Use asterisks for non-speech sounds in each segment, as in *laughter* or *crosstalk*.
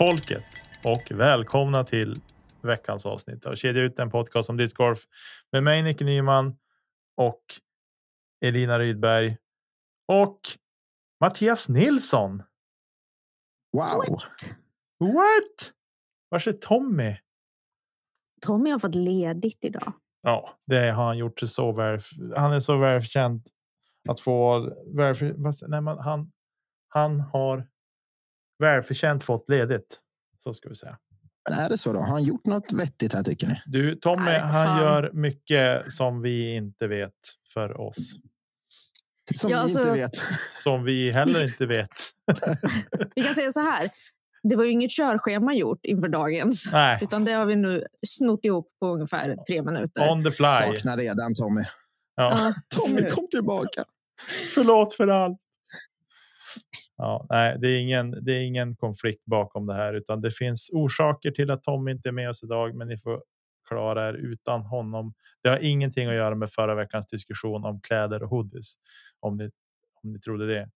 folket och välkomna till veckans avsnitt av Kedja ut en podcast om discgolf med mig Nicke Nyman och Elina Rydberg och Mattias Nilsson. Wow! What? Vars är Tommy? Tommy har fått ledigt idag. Ja, det har han gjort sig så väl. Han är så välförtjänt att få välför, nej, men han. Han har välförtjänt fått ledigt. Så ska vi säga. Men är det så då? Har han gjort något vettigt här tycker ni? Du Tommy, Nej, han gör mycket som vi inte vet för oss. Som Ja, vi inte alltså- vet. Som vi heller inte *laughs* vet. Vi kan säga så här. Det var ju inget körschema gjort inför dagens. Nej, Utan det har vi nu snott ihop på ungefär tre minuter. on the fly. Saknar redan Tommy. Ja. Tommy kom tillbaka. Förlåt för allt. Ja, nej, det är ingen. Det är ingen konflikt bakom det här, utan det finns orsaker till att Tom inte är med oss idag. Men ni får klara er utan honom. Det har ingenting att göra med förra veckans diskussion om kläder och hoodies. Om ni om ni trodde det.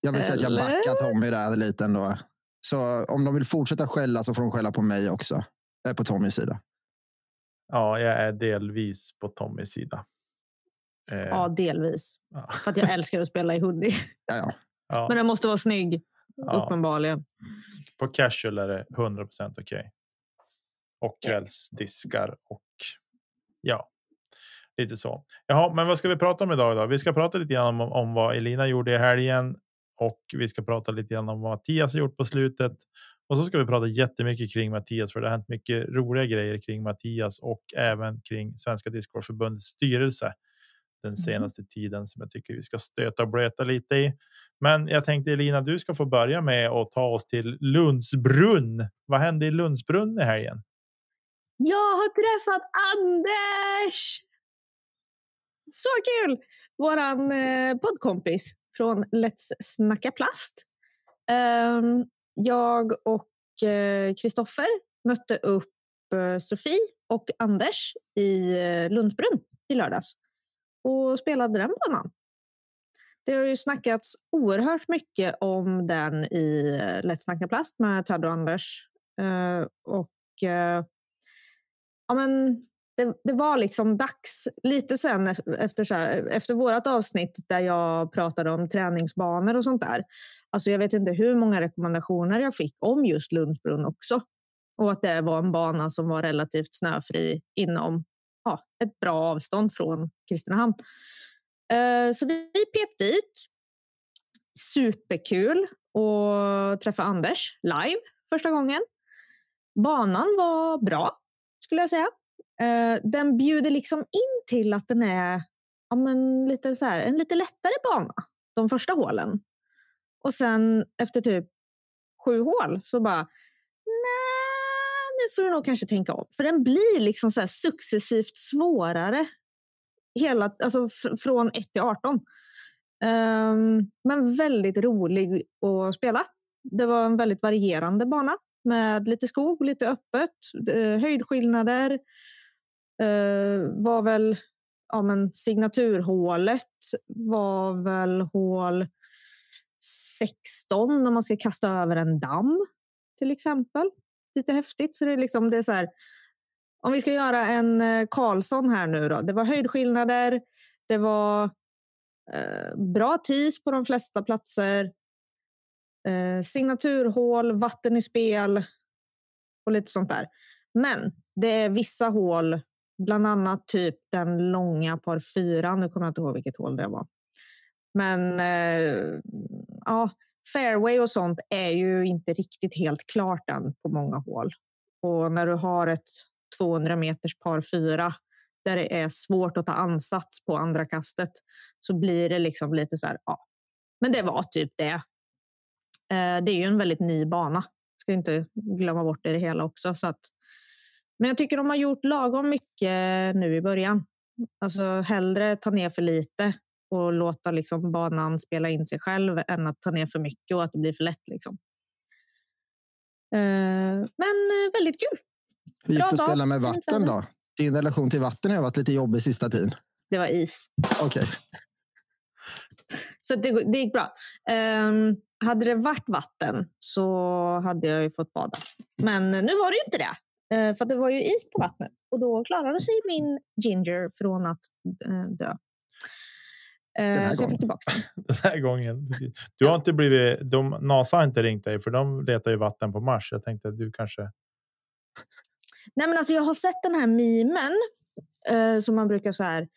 Jag vill säga att jag backar Tommy där lite ändå. Så om de vill fortsätta skälla så får de skälla på mig också. Jag är på Tommys sida. Ja, jag är delvis på Tommys sida. Eh, ja, delvis. ja. För att jag älskar att spela i hoodie. Ja, ja. Ja, Men den måste vara snygg. ja. Uppenbarligen. På casual är det 100% okej. Och Ja. kvällsdiskar och ja, lite så. Jaha, men vad ska vi prata om idag då? Vi ska prata lite grann om, om vad Elina gjorde i helgen och vi ska prata lite grann om vad Mattias har gjort på slutet. Och så ska vi prata jättemycket kring Mattias för det har hänt mycket roliga grejer kring Mattias och även kring Svenska Discgolfförbundets styrelse den senaste tiden som jag tycker vi ska stöta och blöta lite i. Men jag tänkte Elina, du ska få börja med att ta oss till Lundsbrunn. Vad hände i Lundsbrunn i helgen? Jag har träffat Anders! Så kul! Våran eh, poddkompis från Let's Snacka Plast. Ehm, jag och Kristoffer mötte upp eh, Sofie och Anders i eh, Lundsbrunn i lördags och spelade den banan. Det har ju snackats oerhört mycket om den i eh, Lätt Let's Snacka Plast med Ted och Anders. Uh, och uh, ja, men det, det var liksom dags lite sen efter, så här, efter vårt avsnitt där jag pratade om träningsbanor och sånt där. Alltså jag vet inte hur många rekommendationer jag fick om just Lundsbrunn också. Och att det var en bana som var relativt snöfri inom ja, ett bra avstånd från Kristinehamn. Eh, så vi pep dit. Superkul att träffa Anders live första gången. Banan var bra skulle jag säga. Eh, den bjuder liksom in till att den är ja, men lite så här, en lite lättare bana de första hålen. Och sen efter typ sju hål så bara får du nog kanske tänka om. För den blir liksom så här successivt svårare hela, alltså från 1 till 18. Um, ehm, men väldigt rolig att spela. Det var en väldigt varierande bana med lite skog, lite öppet, höjdskillnader. Uh, var väl ja, men signaturhålet var väl hål 16 när man ska kasta över en damm till exempel. Lite häftigt. Så det är liksom det är så här, om vi ska göra en eh, Karlsson här nu då. Det var höjdskillnader. Det var eh, bra tis på de flesta platser. Eh, signaturhål, vatten i spel och lite sånt där. Men det är vissa hål, bland annat typ den långa par fyra. Nu kommer jag inte ihåg vilket hål det var. Men eh, ja, fairway och sånt är ju inte riktigt helt klart än på många hål. Och när du har ett 200 meters par fyra där det är svårt att ta ansats på andra kastet så blir det liksom lite så här. Ja, men det var typ det. Eh, det är ju en väldigt ny bana. Ska inte glömma bort det hela också. Så att, men jag tycker de har gjort lagom mycket nu i början. Alltså hellre ta ner för lite och låta liksom banan spela in sig själv än att ta ner för mycket och att det blir för lätt. Liksom. Eh, men eh, väldigt kul. Hur gick det att spela med vatten då? Din relation till vatten har varit lite jobbig sista tiden. Det var is. Okej. Så det, det gick bra. Ehm, hade det varit vatten så hade jag ju fått bada. Men nu var det ju inte det. Eh, för det var ju is på vattnet. Och då klarade sig min ginger från att dö. Här så jag fick tillbaka den. *laughs* Den här gången. Du har inte blivit. De, NASA har inte ringt dig för de letar ju vatten på Mars. Jag tänkte att du kanske. Nej, men alltså, jag har sett den här memen eh, som man brukar så här.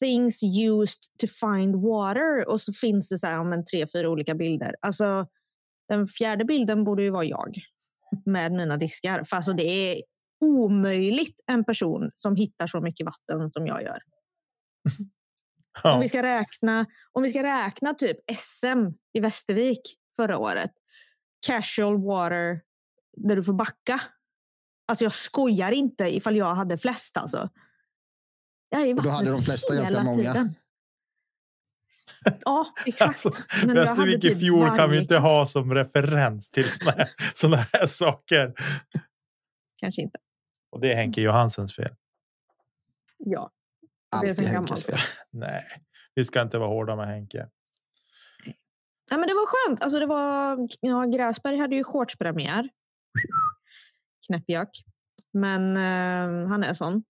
Things used to find water. Och så finns det så här, om en tre, fyra olika bilder. Alltså, den fjärde bilden borde ju vara jag med mina diskar. För alltså, det är omöjligt en person som hittar så mycket vatten som jag gör. Om Ja, vi ska räkna, om vi ska räkna typ SM i Västervik förra året. Casual water där du får backa. Alltså jag skojar inte ifall jag hade flest alltså. Och då hade de flesta ganska många. tiden. *laughs* Ja, exakt. alltså, Men Västervik i typ fjol kan vi inte ha som referens till såna här, *laughs* såna här saker. Kanske inte. Och det är Henke Johanssons fel. Ja. Alltid Henkes fel. Nej, vi ska inte vara hårda med Henke. Ja, men det var skönt. Alltså det var, ja, Gräsberg hade ju shortspremiär. Knäppjök. Men eh, han är sån.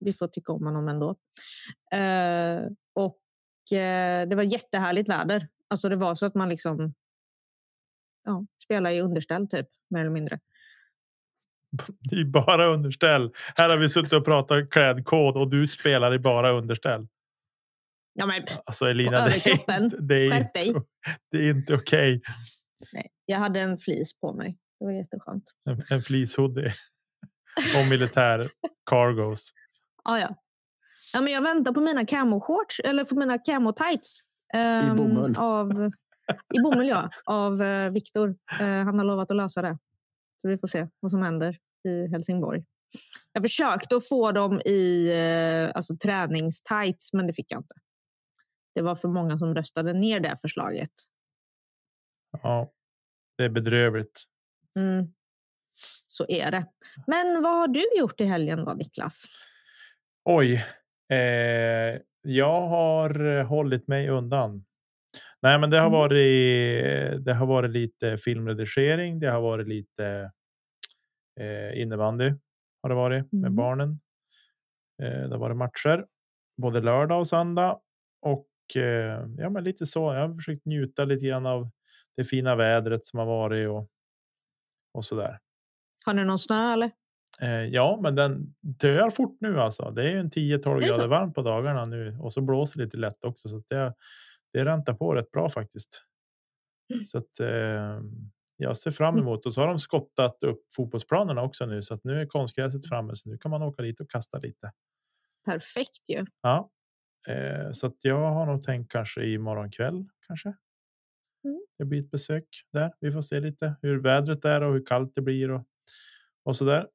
Vi får tycka om honom ändå. Eh, och eh, det var jättehärligt väder. Alltså det var så att man liksom ja, spelade i underställ typ, mer eller mindre. *laughs* Det är bara underställ. Här har vi suttit och pratat klädkod och du spelar i bara underställ. Ja, men, Alltså Elina, det är inte, *laughs* det är Skärp inte, dig. det är inte okej. nej, jag hade en flis på mig. Det var jätteskönt. En, en fleecehoodie *laughs* och militär cargos. Ah, ja. Ja, men jag väntar på mina camo-shorts, eller på mina camo-tights. ehm, bomull. Av, I bomull, ja. Av uh, Viktor. Eh, han har lovat att lösa det. Så vi får se vad som händer i Helsingborg. Jag försökte att få dem i uh, alltså, träningstights, men det fick jag inte. Det var för många som röstade ner det förslaget. Ja, det är bedrövligt. Mm. Så är det. Men vad har du gjort i helgen då, Niklas? Oj, eh, jag har eh, hållit mig undan. Nej, men det har Mm. varit. Det har varit lite filmredigering. Det har varit lite eh, innebandy har det varit med Mm. barnen. Eh, det har varit matcher både lördag och söndag och eh, ja, men lite så. Jag har försökt njuta lite grann av det fina vädret som har varit och och så där. Har ni någon snö eller? Eh, ja, men den dör fort nu alltså. Det är ju en 10-12 Är det grader varmt på dagarna nu och så blåser lite lätt också så att det. Det räntar på rätt bra faktiskt. Mm. Så att eh, jag ser fram emot och så har de skottat upp fotbollsplanerna också nu så att nu är konstgräset framme så nu kan man åka dit och kasta lite. Perfekt ju. Ja, eh, så att jag har nog tänkt kanske imorgon kväll kanske. Mm. Det blir ett besök där. Vi får se lite hur vädret är och hur kallt det blir och och så där.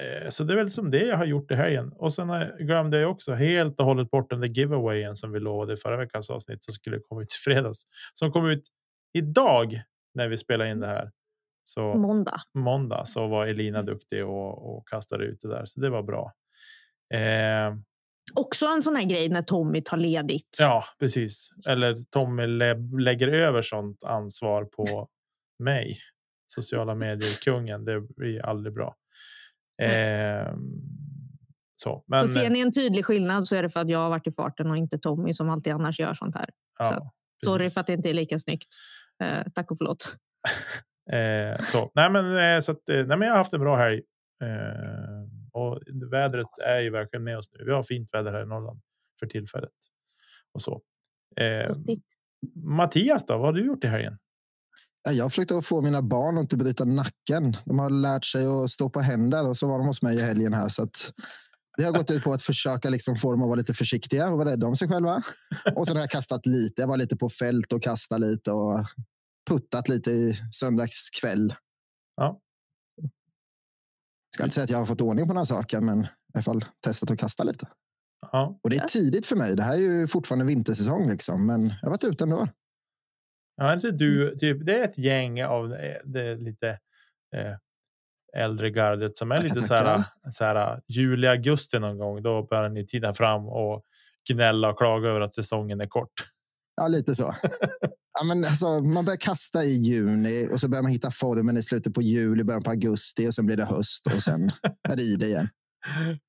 Eh, så det är väl som det jag har gjort i helgen och sen glömde jag också helt och hållet bort den där giveawayen som vi lovade i förra veckans avsnitt som skulle komma ut i fredags som kom ut idag när vi spelar in det här. Så Måndag. måndag så var Elina duktig och, och kastade ut det där så det var bra. Eh, Också en sån här grej när Tommy tar ledigt. Ja, precis. Eller Tommy lä- lägger över sånt ansvar på *laughs* mig. Sociala medier kungen. Det blir aldrig bra. Ehm, så, men så ser ni en tydlig skillnad så är det för att jag har varit i farten och inte Tommy som alltid annars gör sånt här. ja, Sorry precis. för att det inte är lika snyggt. Eh, tack och förlåt. *laughs* Eh, så, nej, men, eh, så att, eh, nej, men jag har haft en bra helg. Eh, och vädret är ju verkligen med oss nu. Vi har fint väder här i Norrland för tillfället. Och så. Eh. Mattias då, vad har du gjort i helgen? Ja, Jag försökte få mina barn att inte bryta nacken. De har lärt sig att stå på händer och så var de hos mig i helgen här. Så att det har gått ut på att försöka liksom få dem att vara lite försiktiga och vara rädda om sig själva. Och sen har jag kastat lite. Jag var lite på fält och kastat lite och puttat lite i söndags kväll. Ja. Ska inte säga att jag har fått ordning på några saker, men i alla fall testat att kasta lite. Ja, Och det är tidigt för mig. Det här är ju fortfarande vintersäsong, liksom, men jag har varit ute ändå. Ja inte du, typ, det är ett gäng av eh, det lite eh, äldre gardet som är lite så här, så här juli, augusti någon gång. Då börjar ni tida fram och gnälla och klaga över att säsongen är kort. Ja, lite så. Ja, men alltså, man börjar kasta i juni och så börjar man hitta formen i slutet på juli, början på augusti och sen blir det höst och sen *laughs* är det i det igen.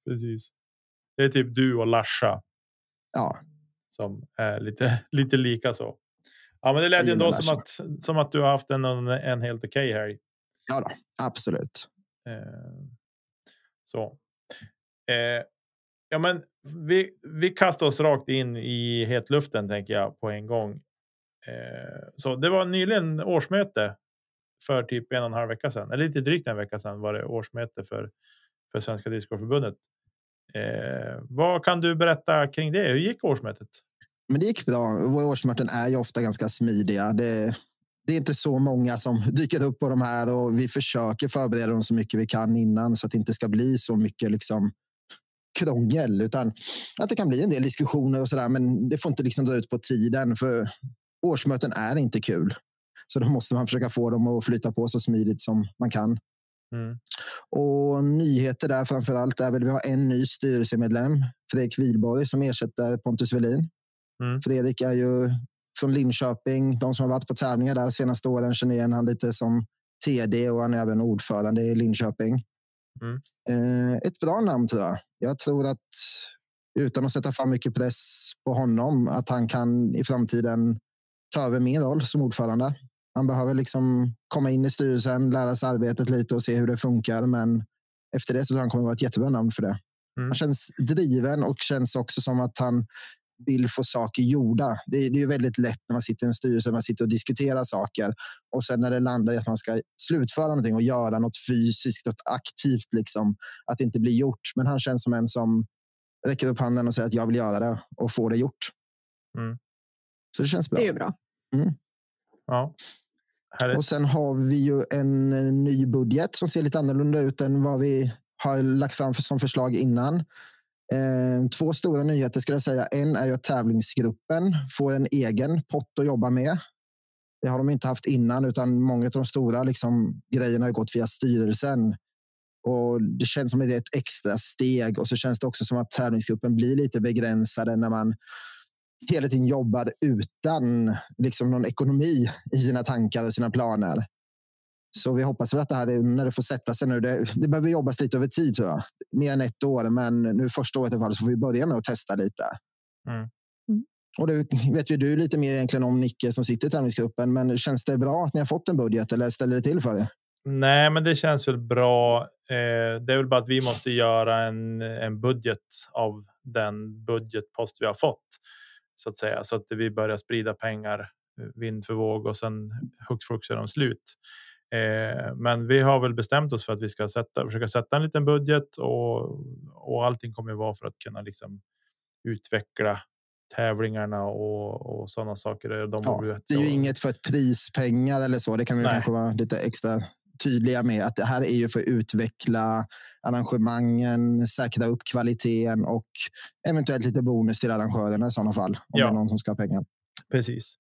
Precis. Det är typ du och Larsa Ja, som är lite, *laughs* lite lika så. Ja, men det lät ju ändå som att, som att du har haft en, en helt okej helg. ja då, absolut. Eh, så. Eh, ja, men vi, vi kastar oss rakt in i hetluften tänker jag på en gång. Eh, så det var nyligen årsmöte för typ en och en halv vecka sedan, eller lite drygt en vecka sedan var det årsmöte för, för Svenska Discgolfförbundet. Eh, vad kan du berätta kring det? Hur gick årsmötet? Men det gick bra. Våra årsmöten är ju ofta ganska smidiga. Det, det är inte så många som *laughs* dyker upp på de här och vi försöker förbereda dem så mycket vi kan innan så att det inte ska bli så mycket liksom krångel utan att det kan bli en del diskussioner och sådär. Men det får inte liksom dra ut på tiden för årsmöten är inte kul. Så då måste man försöka få dem att flyta på så smidigt som man kan. Mm. Och nyheter där framför allt är väl vi har en ny styrelsemedlem, Fredrik Widborg, som ersätter Pontus Welin. Mm. Fredrik är ju från Linköping. De som har varit på tävlingar där de senaste åren känner igen han lite som TD och han är även ordförande i Linköping. Mm. Eh, ett bra namn tror jag. Jag tror att utan att sätta för mycket press på honom, att han kan i framtiden ta över min roll som ordförande. Han behöver liksom komma in i styrelsen, lära sig arbetet lite och se hur det funkar. Men efter det så tror jag han kommer vara ett jättebra namn för det. Mm. Han känns driven och känns också som att han vill få saker gjorda. Det är, det är ju väldigt lätt när man sitter i en styrelse, man sitter och diskuterar saker och sen när det landar i att man ska slutföra någonting och göra något fysiskt, något aktivt, liksom, att det inte blir gjort. Men han känns som en som räcker upp handen och säger att jag vill göra det och få det gjort. Mm. Så det känns bra. Det är ju bra. Ja. Härligt. Och sen har vi ju en eh, ny budget som ser lite annorlunda ut än vad vi har lagt fram för, som förslag innan. Ehm, två stora nyheter skulle jag säga. En är ju att tävlingsgruppen får en egen pott att jobba med. Det har de inte haft innan, utan många av de stora liksom, grejerna har gått via styrelsen. Och Det känns som att det är ett extra steg och så känns det också som att tävlingsgruppen blir lite begränsade när man hela tiden jobbar utan liksom någon ekonomi i sina tankar och sina planer. Så vi hoppas väl att det här är, när det får sätta sig nu. Det, det behöver jobbas lite över tid tror jag. Mer än ett år, men nu första året i alla fall så får vi börja med att testa lite. Mm. Mm. Och det vet ju du lite mer egentligen om Nicke som sitter i tävlingsgruppen. Men känns det bra att ni har fått en budget eller ställer det till för det? Nej, men det känns väl bra. Eh, det är väl bara att vi måste göra en, en budget av den budgetpost vi har fått så att säga, så att vi börjar sprida pengar eh, vind för våg och sen hux flux är de slut. Eh, men vi har väl bestämt oss för att vi ska sätta, försöka sätta en liten budget och, och allting kommer ju vara för att kunna liksom utveckla tävlingarna och, och sådana saker. De Ja, det är ju och- inget för ett prispengar eller så. Det kan vi Nej. kanske vara lite extra tydliga med. Att det här är ju för att utveckla arrangemangen, säkra upp kvaliteten och eventuellt lite bonus till arrangörerna i sådana fall. Om Ja. det är någon som ska ha pengar. Precis.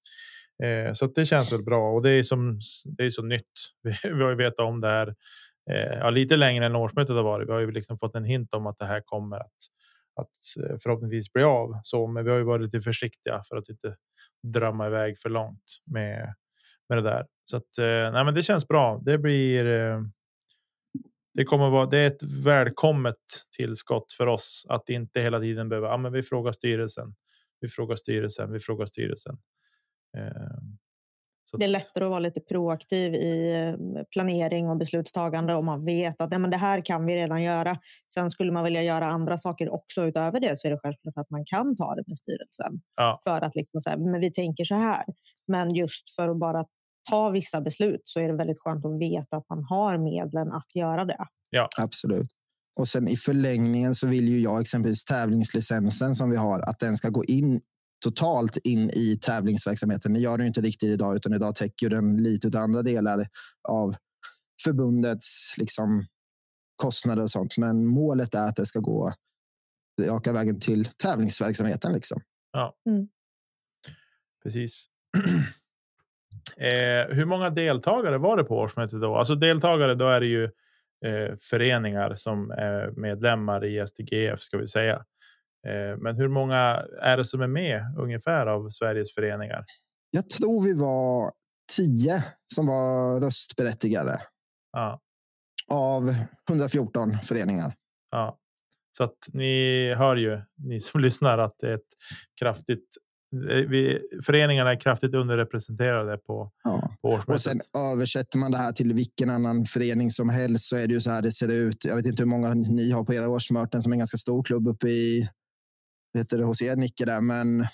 Eh, så att det känns väl bra och det är som det är så nytt. *laughs* Vi, vi har ju vetat om det här eh, ja, lite längre än årsmötet har varit. Vi har ju liksom fått en hint om att det här kommer att, att eh, förhoppningsvis bli av. Så, men vi har ju varit lite försiktiga för att inte drömma iväg för långt med, med det där. Så att, eh, nej, men det känns bra. Det blir. Eh, det kommer vara. Det är ett välkommet tillskott för oss att inte hela tiden behöva. Ja, men vi frågar styrelsen. Vi frågar styrelsen. Vi frågar styrelsen. Eh, så Det är lättare att vara lite proaktiv i eh, planering och beslutstagande om man vet att ja, men det här kan vi redan göra. Sen skulle man vilja göra andra saker också utöver det så är det självklart att man kan ta det med styrelsen Ja. för att liksom säga, men vi tänker så här. Men just för att bara ta vissa beslut så är det väldigt skönt att veta att man har medlen att göra det. Absolut. Och sen i förlängningen så vill ju jag exempelvis tävlingslicensen som vi har, att den ska gå in totalt in i tävlingsverksamheten. Det gör den inte riktigt idag, utan idag täcker den lite av andra delar av förbundets liksom, kostnader och sånt. Men målet är att det ska gå raka vägen till tävlingsverksamheten. Liksom. Precis. *clears throat* eh, hur många deltagare var det på årsmötet då? Alltså deltagare, då är det ju eh, föreningar som är medlemmar i STGF ska vi säga. Eh, men hur många är det som är med ungefär av Sveriges föreningar? Jag tror vi var tio som var röstberättigade Ja, av 114 föreningar. ja. Så att ni hör ju, ni som *laughs* lyssnar, att det är ett kraftigt eh, vi, föreningarna är kraftigt underrepresenterade på, Ja. på Och årsmötet. sen översätter man det här till vilken annan förening som helst så är det ju så här det ser ut. Jag vet inte hur många ni har på era årsmöten som är en ganska stor klubb uppe i heter det, hos er Nicke där, men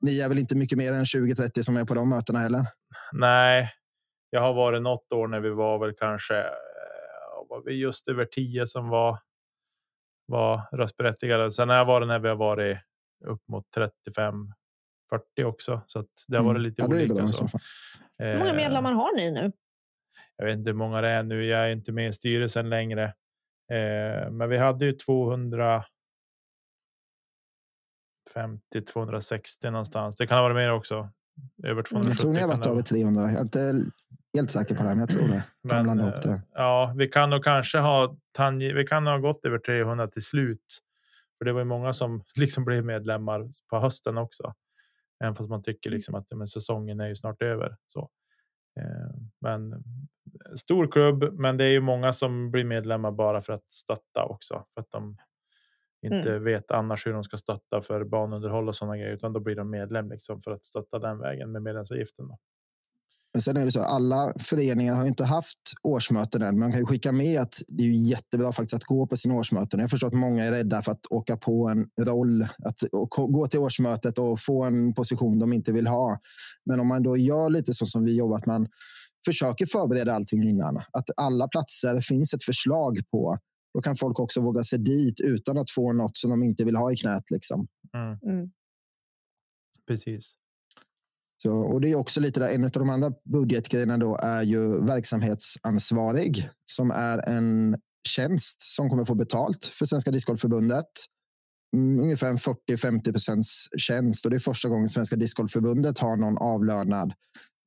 ni är väl inte mycket mer än 20-30 som är på de mötena heller? Nej, jag har varit något år när vi var väl kanske eh, var vi just över 10 som var var röstberättigade. Sen har jag varit när vi har varit upp mot 35 40 också, så att det har varit lite Mm. Ja, det är olika. i Så. fall. Hur många Eh, medlemmar har ni nu? Jag vet inte hur många det är nu. Jag är inte med i styrelsen längre, eh, men vi hade ju 250 260 någonstans. Det kan ha varit mer också. Över 270. Jag tror ni har varit över vara. 300. Jag är inte helt säker på det, men jag tror det. Men, eh, det. Ja, vi kan nog kanske ha vi kan ha gått över 300 till slut. För det var ju många som *laughs* liksom blev medlemmar på hösten också. Även fast man tycker liksom att men säsongen är ju snart över. Så. Eh, men eh, stor klubb, men det är ju många som blir medlemmar bara för att stötta också. För att de inte vet annars hur de ska stötta för banunderhåll och sådana grejer. Utan då blir de medlem liksom för att stötta den vägen med medlemsavgiften. Då. Men sen är det så, alla föreningar har inte haft årsmöten än. Man kan ju skicka med att det är jättebra faktiskt att gå på sina årsmöten. Jag förstår att många är rädda för att åka på en roll, att gå till årsmötet och få en position de inte vill ha. Men om man då gör lite så som vi jobbar, att man försöker förbereda allting innan. Att alla platser finns ett förslag på. Då kan folk också våga sig dit utan att få något som de inte vill ha i knät. Liksom. Mm, Mm. precis. Så, och det är också lite där, en av de andra budgetgrejerna då är ju verksamhetsansvarig som är en tjänst som kommer få betalt för Svenska Discgolfförbundet. Mm, ungefär en 40-50 procents tjänst och det är första gången Svenska Discgolfförbundet har någon avlönad.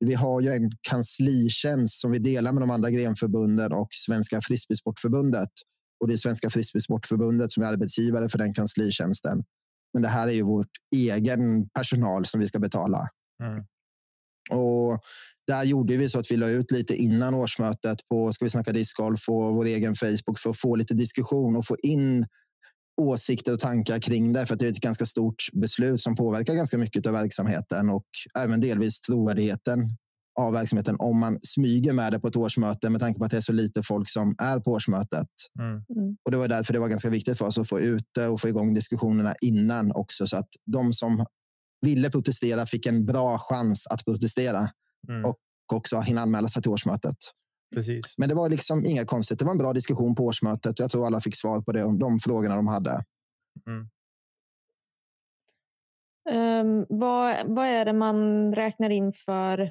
Vi har ju en kanslitjänst som vi delar med de andra grenförbunden och Svenska Frisbeesportförbundet. Och det är Svenska Frisbeesportförbundet som är arbetsgivare för den kanslitjänsten. Men det här är ju vårt egen personal som vi ska betala. Mm. Och där gjorde vi så att vi la ut lite innan årsmötet på Ska vi snacka discgolf och vår egen Facebook för att få lite diskussion och få in åsikter och tankar kring det. För att det är ett ganska stort beslut som påverkar ganska mycket av verksamheten och även delvis trovärdigheten av verksamheten om man smyger med det på ett årsmöte med tanke på att det är så lite folk som är på årsmötet. Mm. Mm. Och Det var därför det var ganska viktigt för oss att få ut det och få igång diskussionerna innan också så att de som ville protestera fick en bra chans att protestera Mm. Och- också hinna anmäla sig till årsmötet. Precis. Men det var liksom inga konstigt. Det var en bra diskussion på årsmötet. Jag tror alla fick svar på det, de frågorna de hade. Ehm, vad, vad är det man räknar in för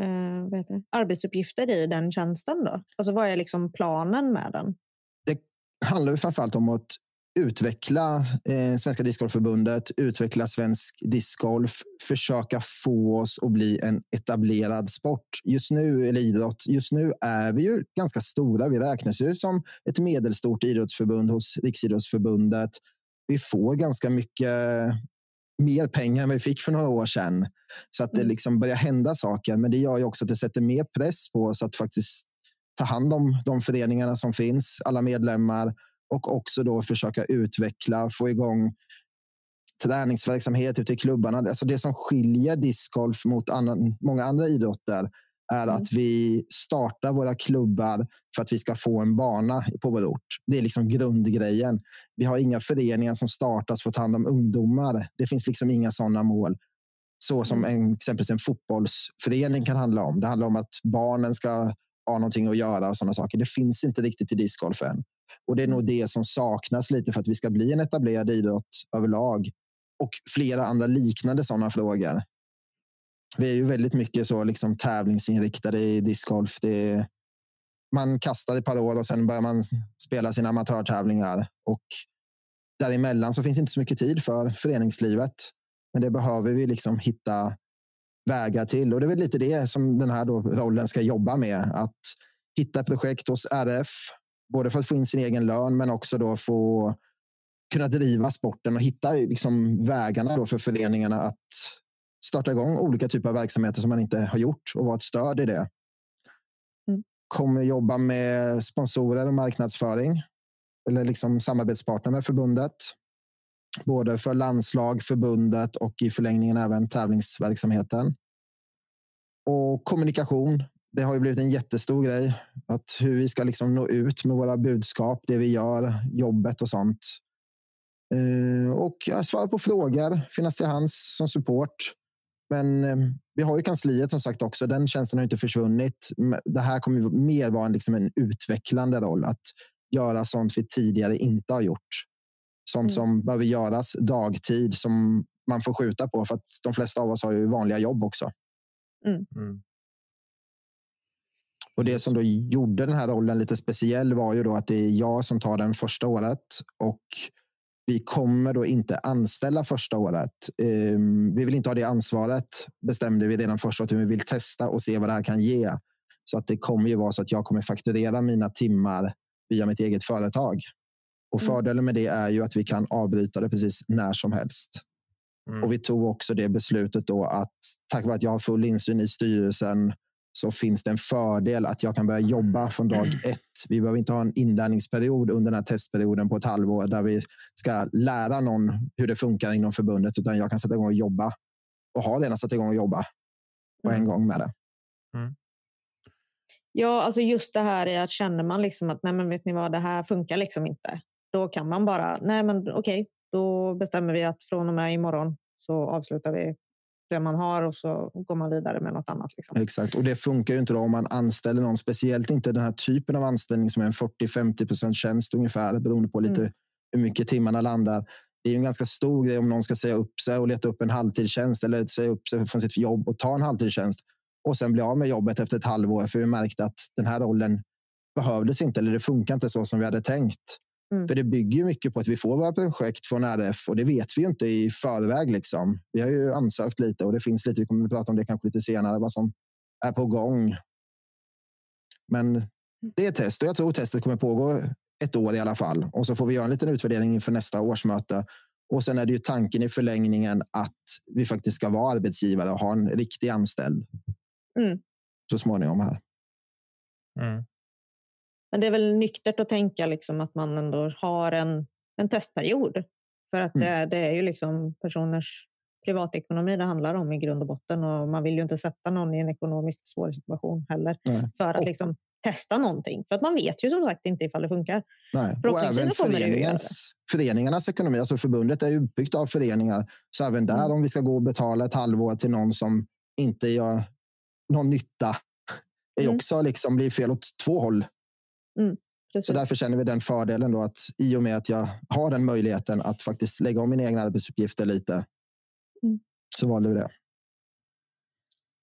eh, vad heter det? arbetsuppgifter i den tjänsten? då? Alltså, vad är liksom planen med den? Det handlar ju framförallt om att utveckla eh, Svenska Discgolfförbundet, utveckla svensk discgolf, försöka få oss att bli en etablerad sport. Just nu, eller idrott, just nu är vi ju ganska stora. Vi räknas ju som ett medelstort idrottsförbund hos Riksidrottsförbundet. Vi får ganska mycket mer pengar än vi fick för några år sedan. Så att det Mm. liksom börjar hända saker. Men det gör ju också att det sätter mer press på oss att faktiskt ta hand om de föreningarna som finns, alla medlemmar och också då försöka utveckla, få igång träningsverksamhet ute i klubbarna. Alltså det som skiljer discgolf mot annan, många andra idrotter är Mm. att vi startar våra klubbar för att vi ska få en bana på vår ort. Det är liksom grundgrejen. Vi har inga föreningar som startas för att ta hand om ungdomar. Det finns liksom inga sådana mål. Så som Mm. en, exempelvis en fotbollsförening kan handla om. Det handlar om att barnen ska ha någonting att göra och sådana saker. Det finns inte riktigt i discgolf än. Och det är nog det som saknas lite för att vi ska bli en etablerad idrott överlag. Och flera andra liknande sådana frågor. Vi är ju väldigt mycket så liksom tävlingsinriktade i discgolf. Det är, man kastar ett par år och sen börjar man spela sina amatörtävlingar. Och däremellan så finns inte så mycket tid för föreningslivet. Men det behöver vi liksom hitta vägar till. Och det är väl lite det som den här då rollen ska jobba med. Att hitta projekt hos RF. Både för att få in sin egen lön men också då få kunna driva sporten och hitta liksom vägarna då för föreningarna att starta igång olika typer av verksamheter som man inte har gjort och vara ett stöd i det. Mm. Kommer jobba med sponsorer och marknadsföring eller liksom samarbetspartner med förbundet. Både för landslag, förbundet och i förlängningen även tävlingsverksamheten. Och kommunikation. Det har ju blivit en jättestor grej. Att hur vi ska liksom nå ut med våra budskap, det vi gör, jobbet och sånt. Eh, och svara på frågor, finnas till hands som support. Men eh, vi har ju kansliet som sagt också. Den tjänsten har inte försvunnit. Det här kommer mer vara en, liksom en utvecklande roll. Att göra sånt vi tidigare inte har gjort. Sånt Mm. som behöver göras dagtid som man får skjuta på. För att de flesta av oss har ju vanliga jobb också. Mm. Och det som då gjorde den här rollen lite speciell var ju då att det är jag som tar den första året och vi kommer då inte anställa första året. Ehm, Vi vill inte ha det ansvaret bestämde vi redan första året. Vi vill testa och se vad det här kan ge. Så att det kommer ju vara så att jag kommer fakturera mina timmar via mitt eget företag. Och Mm. fördelen med det är ju att vi kan avbryta det precis när som helst. Mm. Och vi tog också det beslutet då att tack vare att jag har full insyn i styrelsen så finns det en fördel att jag kan börja jobba från dag ett. Vi behöver inte ha en inlärningsperiod under den här testperioden på ett halvår där vi ska lära någon hur det funkar inom förbundet, utan jag kan sätta igång och jobba och har redan satt igång och jobba på en Mm. gång med det. Ja, alltså just det här är att känner man liksom att nej, men vet ni vad, det här funkar liksom inte. Då kan man bara, nej men okej, då bestämmer vi att från och med imorgon så avslutar vi det man har och så går man vidare med något annat. Liksom. Exakt, och det funkar ju inte om man anställer någon, speciellt inte den här typen av anställning som är en 40-50 procent tjänst ungefär, beroende på lite Mm. hur mycket timmarna landar. Det är en ganska stor grej om någon ska säga upp sig och leta upp en halvtidstjänst eller säga upp sig från sitt jobb och ta en halvtidstjänst och sen bli av med jobbet efter ett halvår för vi märkte att den här rollen behövdes inte eller det funkar inte så som vi hade tänkt. Mm. För det bygger mycket på att vi får våra projekt från RF och det vet vi ju inte i förväg. Liksom. Vi har ju ansökt lite och det finns lite, vi kommer att prata om det kanske lite senare, vad som är på gång. Men det är test och jag tror testet kommer pågå ett år i alla fall. Och så får vi göra en liten utvärdering inför nästa årsmöte. Och sen är det ju tanken i förlängningen att vi faktiskt ska vara arbetsgivare och ha en riktig anställd. Mm. Så småningom här. Mm. Men det är väl nyktert att tänka liksom att man ändå har en, en testperiod. För att det, det är ju liksom personers privatekonomi det handlar om i grund och botten. Och man vill ju inte sätta någon i en ekonomiskt svår situation heller. Nej. För att liksom testa någonting. För att man vet ju som sagt inte ifall det funkar. Nej. Och även föreningens, föreningarnas ekonomi, alltså förbundet är uppbyggt av föreningar. Så även där, Mm. om vi ska gå och betala ett halvår till någon som inte gör någon nytta, är Mm. också liksom blir fel åt två håll. Precis. Så därför känner vi den fördelen då att i och med att jag har den möjligheten att faktiskt lägga om mina egna arbetsuppgifter lite, Mm. så valde vi det.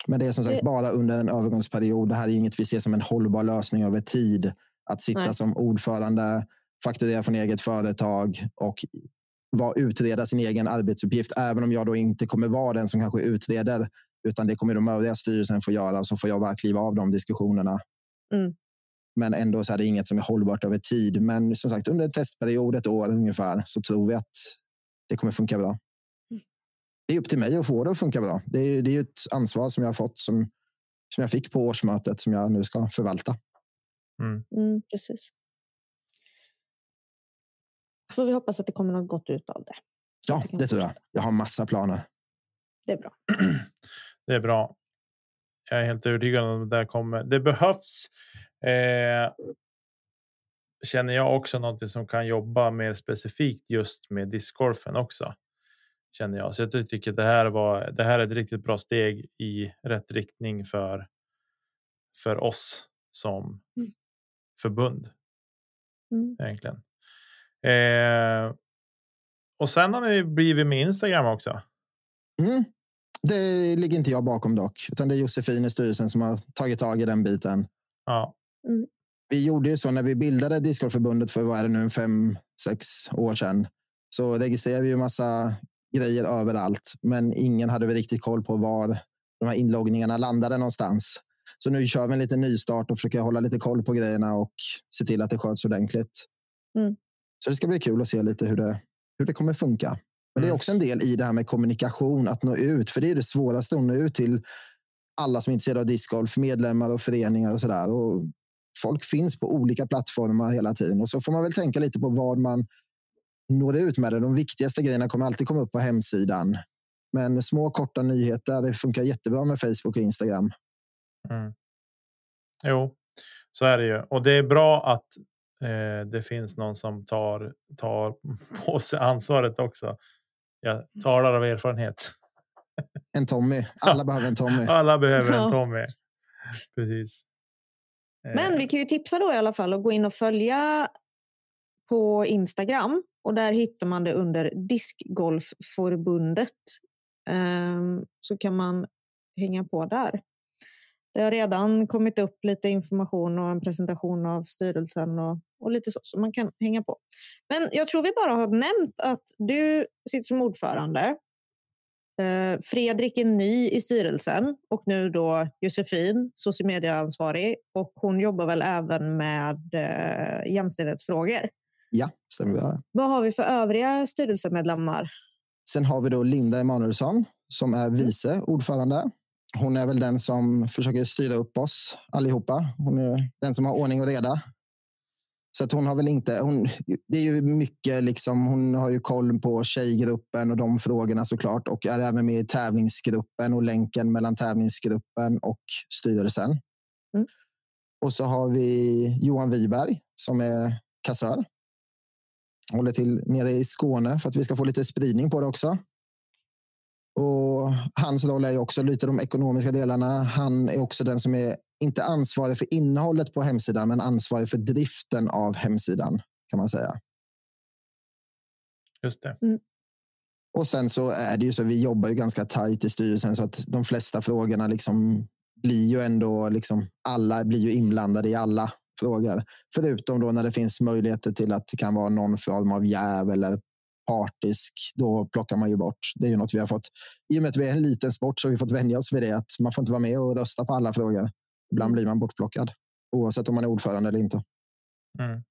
Men det är som sagt Det- bara under en övergångsperiod. Det här är inget vi ser som en hållbar lösning över tid. Att sitta Nej. som ordförande, fakturera från eget företag och vara, utreda sin egen arbetsuppgift. Även om jag då inte kommer vara den som kanske utreder, utan det kommer de övriga styrelsen få göra. Så får jag bara kliva av de diskussionerna. Mm. Men ändå så är det inget som är hållbart över tid. Men som sagt, under en testperiod, ett år ungefär, så tror vi att det kommer funka bra. Det är upp till mig att få det att funka bra. Det är, det är ju ett ansvar som jag har fått, som, som jag fick på årsmötet, som jag nu ska förvalta. Mm. Mm, precis. Så får vi hoppas att det kommer något gott ut av det. Så Ja, kan det tror jag. Jag har massa planer. Det är bra. *clears throat* Det är bra. Jag är helt övertygad om att det där kommer. Det behövs. Eh, känner jag också någonting som kan jobba mer specifikt just med discgolfen också. Känner jag. Så jag tycker det här var det här är ett riktigt bra steg i rätt riktning för. För oss som Mm. förbund. Mm. Egentligen. Eh, och sen har ni blivit med Instagram också. Mm. Det ligger inte jag bakom dock, utan det är Josefin i styrelsen som har tagit tag i den biten. Ja, Vi gjorde ju så när vi bildade Discordförbundet för vad är det nu, fem, sex år sedan. Så registrerade vi ju massa grejer överallt, men ingen hade väl riktigt koll på var de här inloggningarna landade någonstans. Så nu kör vi en liten nystart och försöker hålla lite koll på grejerna och se till att det sköts ordentligt. Mm. Så det ska bli kul att se lite hur det, hur det kommer funka. Men det är Mm. också en del i det här med kommunikation, att nå ut. För det är det svåraste, att nå ut till alla som är intresserade av discgolf, medlemmar och föreningar och sådär. Och folk finns på olika plattformar hela tiden. Och så får man väl tänka lite på vad man når ut med det. De viktigaste grejerna kommer alltid komma upp på hemsidan. Men små korta nyheter, det funkar jättebra med Facebook och Instagram. Mm. Jo, så är det ju. Och det är bra att eh, det finns någon som tar, tar *laughs* på sig ansvaret också. Jag talar av erfarenhet. En Tommy. Alla behöver en Tommy. Alla behöver en. Tommy. Precis. Eh, Men vi kan ju tipsa då i alla fall och gå in och följa på Instagram. Och där hittar man det under Diskgolfförbundet. Ehm, så kan man hänga på där. Det har redan kommit upp lite information och en presentation av styrelsen och, och lite så, så man kan hänga på. Men jag tror vi bara har nämnt att du sitter som ordförande. Eh, Fredrik är ny i styrelsen och nu då Josefin, socialmedieansvarig. Och hon jobbar väl även med eh, jämställdhetsfrågor. Ja, stämmer. Vad har vi för övriga styrelsemedlemmar? Sen har vi då Linda Emanuelsson som är vice ordförande. Hon är väl den som försöker styra upp oss allihopa. Hon är den som har ordning och reda. Så att hon har väl inte. Hon, det är ju mycket liksom. Hon har ju koll på tjejgruppen och de frågorna såklart och är även med i tävlingsgruppen och länken mellan tävlingsgruppen och styrelsen. Mm. Och så har vi Johan Wiberg som är kassör. Håller till nere i Skåne för att vi ska få lite spridning på det också. Och hans roll är ju också lite de ekonomiska delarna. Han är också den som är inte ansvarig för innehållet på hemsidan, men ansvarig för driften av hemsidan kan man säga. Just det. Och sen så är det ju så vi jobbar ju ganska tajt i styrelsen så att de flesta frågorna liksom blir ju ändå liksom alla blir ju inblandade i alla frågor. Förutom då när det finns möjligheter till att det kan vara någon form av jäv eller partisk. Då plockar man ju bort. Det är ju något vi har fått. I och med att vi är en liten sport så har vi fått vänja oss vid det. Att man får inte vara med och rösta på alla frågor. Ibland blir man bortplockad. Oavsett om man är ordförande eller inte. Mm.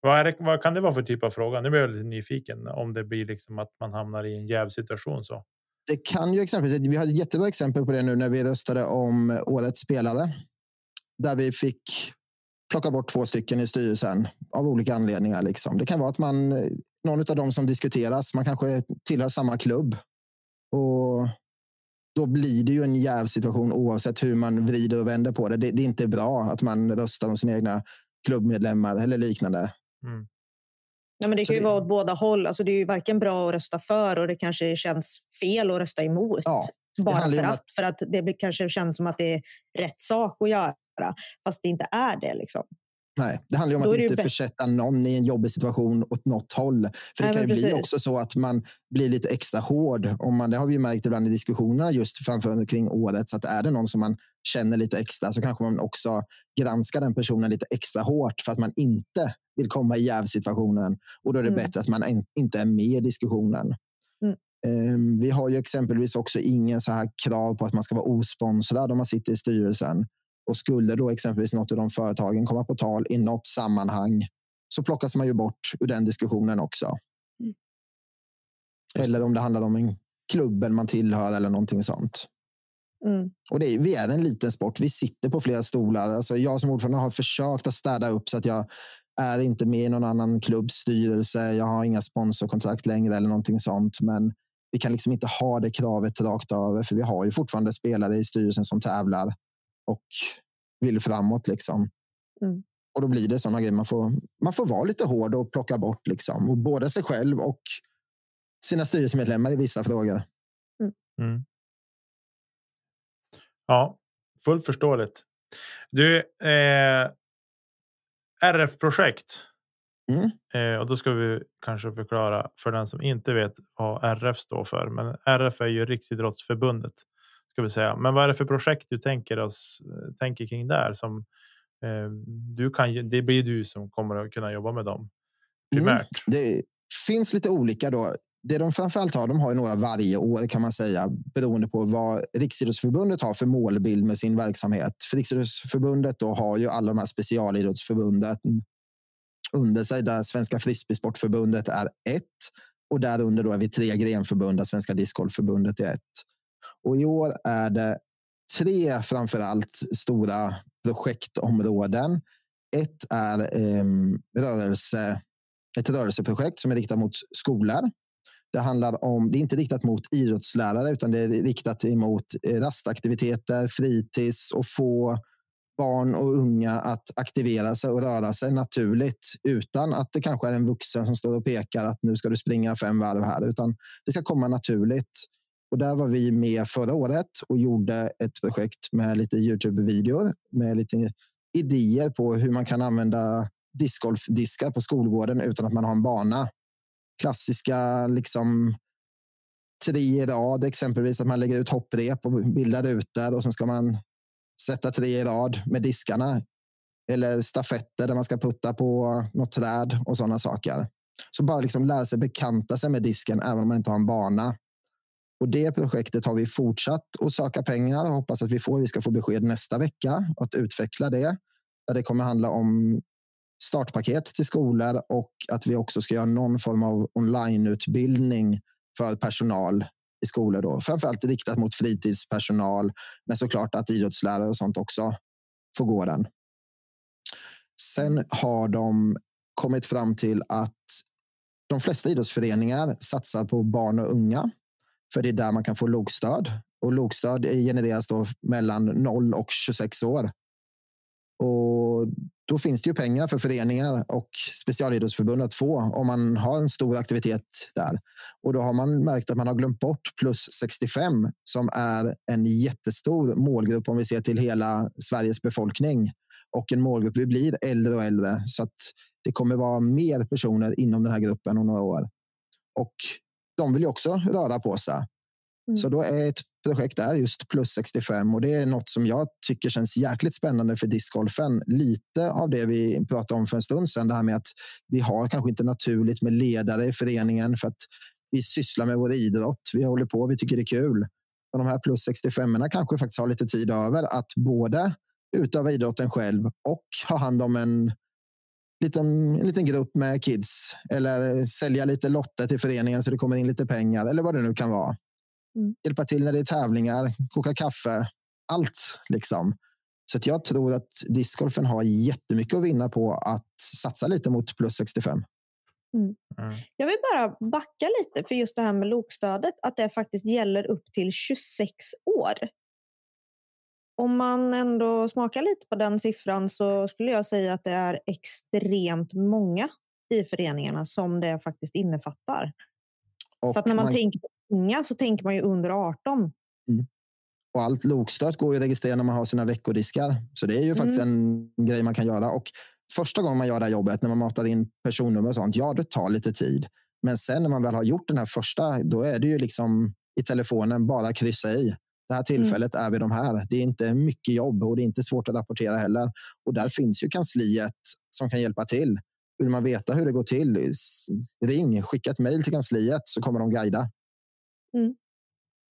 Vad, det, vad kan det vara för typ av fråga? Nu blir jag lite nyfiken om det blir liksom att man hamnar i en jävsituation så. Det kan ju exempelvis, vi hade ett jättebra exempel på det nu när vi röstade om årets spelare. Där vi fick plocka bort två stycken i styrelsen av olika anledningar. Liksom. Det kan vara att man, någon av dem som diskuteras, man kanske tillhör samma klubb. Och då blir det ju en jävsituation oavsett hur man vrider och vänder på det. Det, det är inte bra att man röstar om sina egna klubbmedlemmar eller liknande. Mm. Ja, men det kan ju det- vara åt båda håll. Alltså, det är ju varken bra att rösta för och det kanske känns fel att rösta emot. Ja, bara för att, att- för att det kanske känns som att det är rätt sak att göra. Fast det inte är det. Liksom. Nej, det handlar om att inte försätta någon i en jobbig situation åt något håll. För det Nej, kan ju men bli precis. också så att man blir lite extra hård. Om man, det har vi märkt ibland i diskussionerna just framför kring året. Så att är det någon som man känner lite extra så kanske man också granskar den personen lite extra hårt för att man inte vill komma i jävsituationen. Och då är det Mm. bättre att man in, inte är med i diskussionen. Mm. Ehm, Vi har ju exempelvis också ingen så här krav på att man ska vara osponsrad om man sitter i styrelsen. Och skulle då exempelvis något av de företagen komma på tal i något sammanhang så plockas man ju bort ur den diskussionen också. Mm. Eller om det handlar om en klubben man tillhör eller någonting sånt. Mm. Och det är, vi är en liten sport. Vi sitter på flera stolar. Alltså jag som ordförande har försökt att städa upp så att jag är inte med i någon annan klubbs styrelse. Jag har inga sponsorkontrakt längre eller någonting sånt. Men vi kan liksom inte ha det kravet rakt över för vi har ju fortfarande spelare i styrelsen som tävlar och vill framåt. Liksom. Mm. Och då blir det sådana grejer. Man får, man får vara lite hård och plocka bort liksom. och både sig själv och sina styrelsemedlemmar i vissa frågor. Mm. Ja, fullt förståeligt. Du, eh, RF-projekt. Mm. Eh, och då ska vi kanske förklara för den som inte vet vad RF står för. Men RF är ju Riksidrottsförbundet ska vi säga. Men vad är det för projekt du tänker oss tänker kring där som eh, du kan? Det blir du som kommer att kunna jobba med dem primärt. Mm. Det finns lite olika då. Det de framförallt har, de har ju några varje år kan man säga beroende på vad Riksidrottsförbundet har för målbild med sin verksamhet. För Riksidrottsförbundet då har ju alla de här specialidrottsförbunden under sig där Svenska Frisbeesportförbundet är ett och därunder då är vi tre grenförbund där Svenska Discgolfförbundet är ett. Och i år är det tre framför allt stora projektområden. Ett är eh, rörelse, ett rörelseprojekt som är riktat mot skolor. Det handlar om, det är inte riktat mot idrottslärare utan det är riktat emot eh, rastaktiviteter, fritids och få barn och unga att aktivera sig och röra sig naturligt utan att det kanske är en vuxen som står och pekar att nu ska du springa fem varv här, utan det ska komma naturligt. Och där var vi med förra året och gjorde ett projekt med lite Youtube-videor med lite idéer på hur man kan använda discgolfdiskar på skolgården utan att man har en bana. Klassiska liksom tre i rad, exempelvis att man lägger ut hopprep och bildar rutor och sen ska man sätta tre i rad med diskarna. Eller stafetter där man ska putta på något träd och sådana saker. Så bara liksom lära sig bekanta sig med disken även om man inte har en bana. Och det projektet har vi fortsatt att söka pengar och hoppas att vi får. Vi ska få besked nästa vecka att utveckla det. Där det kommer handla om startpaket till skolor och att vi också ska göra någon form av onlineutbildning för personal i skolor. Då. Framförallt riktat mot fritidspersonal, men såklart att idrottslärare och sånt också får gå den. Sen har de kommit fram till att de flesta idrottsföreningar satsar på barn och unga för det är där man kan få lokstöd. Och lokstöd genereras då mellan 0 och 26 år. Och då finns det ju pengar för föreningar och specialidrottsförbund att få om man har en stor aktivitet där. Och då har man märkt att man har glömt bort plus 65 som är en jättestor målgrupp om vi ser till hela Sveriges befolkning. Och en målgrupp, vi blir äldre och äldre så att det kommer vara mer personer inom den här gruppen om några år. Och de vill ju också röra på sig. Mm. Så då är ett projekt där just plus 65 och det är något som jag tycker känns jäkligt spännande för discgolfen. Lite av det vi pratade om för en stund sedan, det här med att vi har kanske inte naturligt med ledare i föreningen för att vi sysslar med vår idrott. Vi håller på, vi tycker det är kul. Och de här plus 65 kanske faktiskt har lite tid över att både utöva idrotten själv och ha hand om en liten, en liten grupp med kids eller sälja lite lotter till föreningen så det kommer in lite pengar eller vad det nu kan vara. Mm. Hjälpa till när det är tävlingar, koka kaffe, allt liksom. Så jag tror att discgolfen har jättemycket att vinna på att satsa lite mot plus 65. Mm. Mm. Jag vill bara backa lite för just det här med lokstödet, att det faktiskt gäller upp till 26 år. Om man ändå smakar lite på den siffran så skulle jag säga att det är extremt många i föreningarna som det faktiskt innefattar. Och För att när man, man, tänker på unga så tänker man ju under 18. Mm. Och allt lokstöt går ju att registrera när man har sina veckodiskar. Så det är ju mm. faktiskt en grej man kan göra. Och första gången man gör det här jobbet, när man matar in personnummer och sånt, ja, det tar lite tid. Men sen när man väl har gjort den här första, då är det ju liksom i telefonen bara kryssa i. Det här mm. tillfället mm. är vi de här. Det är inte mycket jobb och det är inte svårt att rapportera heller. Och där finns ju kansliet som kan hjälpa till. Vill man veta hur det går till, ring, skicka ett mejl till kansliet så kommer de guida. Mm.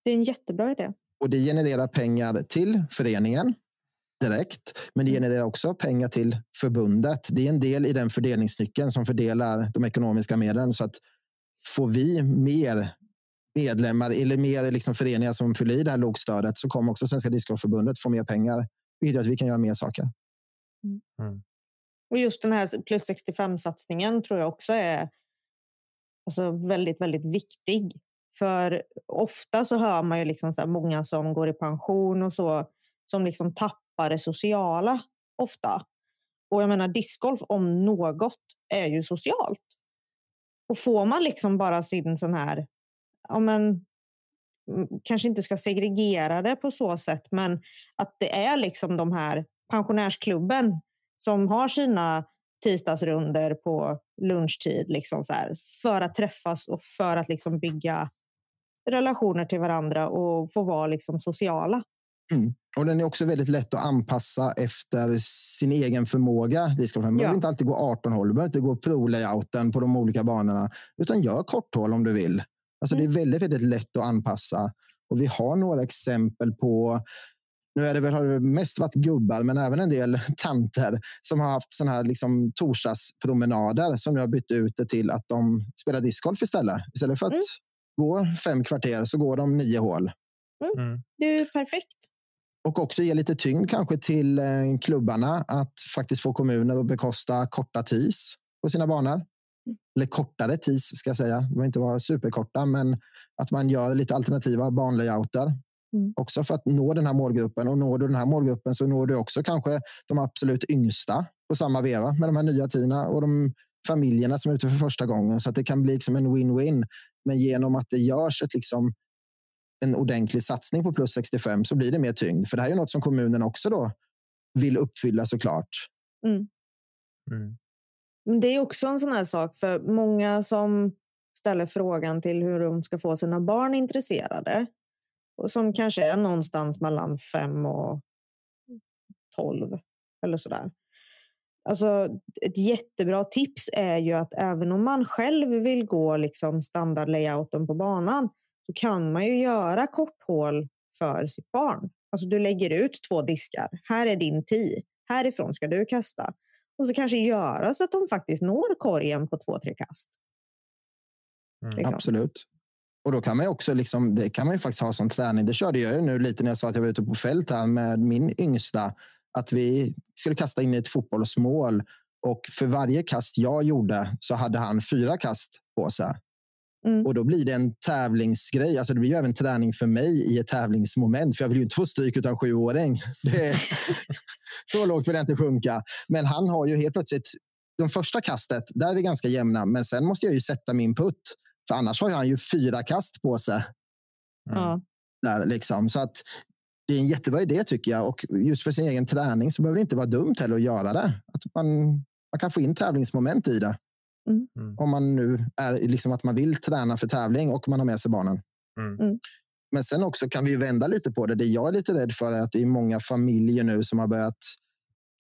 Det är en jättebra idé. Och det genererar pengar till föreningen direkt, men det mm. genererar också pengar till förbundet. Det är en del i den fördelningsnyckeln som fördelar de ekonomiska medlen. Så att får vi mer medlemmar eller mer liksom föreningar som fyller i det här lokstödet så kommer också Svenska Discgolfförbundet få mer pengar, vilket gör att vi kan göra mer saker. Mm. mm. Och just den här plus 65 satsningen tror jag också är alltså väldigt, väldigt viktig. För ofta så hör man ju liksom så många som går i pension och så som liksom tappar det sociala ofta. Och jag menar discgolf om något är ju socialt. Och får man liksom bara sin sån här ja, men, mm, kanske inte ska segregera det på så sätt, men att det är liksom de här pensionärsklubben som har sina tisdagsrunder på lunchtid liksom så här, för att träffas och för att liksom bygga relationer till varandra och få vara liksom sociala. Mm. Och den är också väldigt lätt att anpassa efter sin egen förmåga. Man behöver ja. inte alltid gå 18 hål, du behöver inte gå pro-layouten på de olika banorna, utan gör korthål om du vill. Alltså mm. Det är väldigt, väldigt lätt att anpassa. Och vi har några exempel på nu är det väl, har det mest varit gubbar, men även en del *laughs* tanter som har haft såna här liksom torsdagspromenader som jag bytt ut det till att de spelar discgolf istället. Istället för att mm. gå fem kvarter så går de nio hål. Mm. mm. Det är perfekt. Och också ge lite tyngd kanske till eh, klubbarna att faktiskt få kommuner att bekosta korta tis på sina banor. Eller kortare tis ska jag säga. Det var inte vara superkorta, men att man gör lite alternativa banlayouter. Mm. Också för att nå den här målgruppen. Och når du den här målgruppen så når du också kanske de absolut yngsta på samma veva med de här nya tiderna och de familjerna som är ute för första gången. Så att det kan bli liksom en win-win. Men genom att det görs ett liksom en ordentlig satsning på plus 65 så blir det mer tyngd. För det här är något som kommunen också då vill uppfylla såklart. Mm. Mm. Det är också en sån här sak för många som ställer frågan till hur de ska få sina barn intresserade och som kanske är någonstans mellan 5 och 12 eller sådär. Alltså, ett jättebra tips är ju att även om man själv vill gå liksom standardlayouten på banan så kan man ju göra korthål för sitt barn. Alltså du lägger ut två diskar. Här är din tee. Härifrån ska du kasta. Och så kanske göra så att de faktiskt når korgen på två, tre kast. Mm. Liksom. Absolut. Och då kan man också, liksom, det kan man ju faktiskt ha som träning. Det körde jag ju nu lite när jag sa att jag var ute på fält här med min yngsta. Att vi skulle kasta in i ett fotbollsmål och för varje kast jag gjorde så hade han fyra kast på sig. Mm. Och då blir det en tävlingsgrej. Alltså det blir ju även träning för mig i ett tävlingsmoment. För jag vill ju inte få stryk utan sjuåring. *laughs* Det *laughs* så lågt vill jag inte sjunka. Men han har ju helt plötsligt, de första kastet, där är vi ganska jämna. Men sen måste jag ju sätta min putt. För annars har han ju fyra kast på sig. Mm. Där, liksom. Så att det är en jättebra idé tycker jag. Och just för sin egen träning så behöver det inte vara dumt heller att göra det. Att man, man kan få in tävlingsmoment i det. Mm. mm. Om man nu är liksom att man vill träna för tävling och man har med sig barnen. Mm. mm. Men sen också kan vi vända lite på det. Det jag är lite rädd för är att det är många familjer nu som har börjat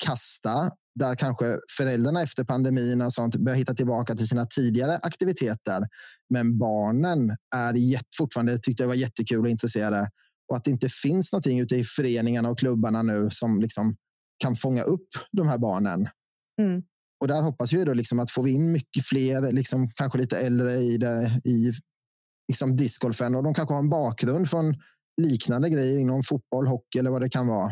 kasta där kanske föräldrarna efter pandemin och sånt börjar hitta tillbaka till sina tidigare aktiviteter. Men barnen är fortfarande tyckte det var jättekul och intresserade och att det inte finns någonting ute i föreningarna och klubbarna nu som liksom kan fånga upp de här barnen. Mm. Och där hoppas vi då liksom att få vi in mycket fler, liksom kanske lite äldre i, det, i liksom discgolfen och de kanske har en bakgrund från liknande grejer inom fotboll, hockey eller vad det kan vara.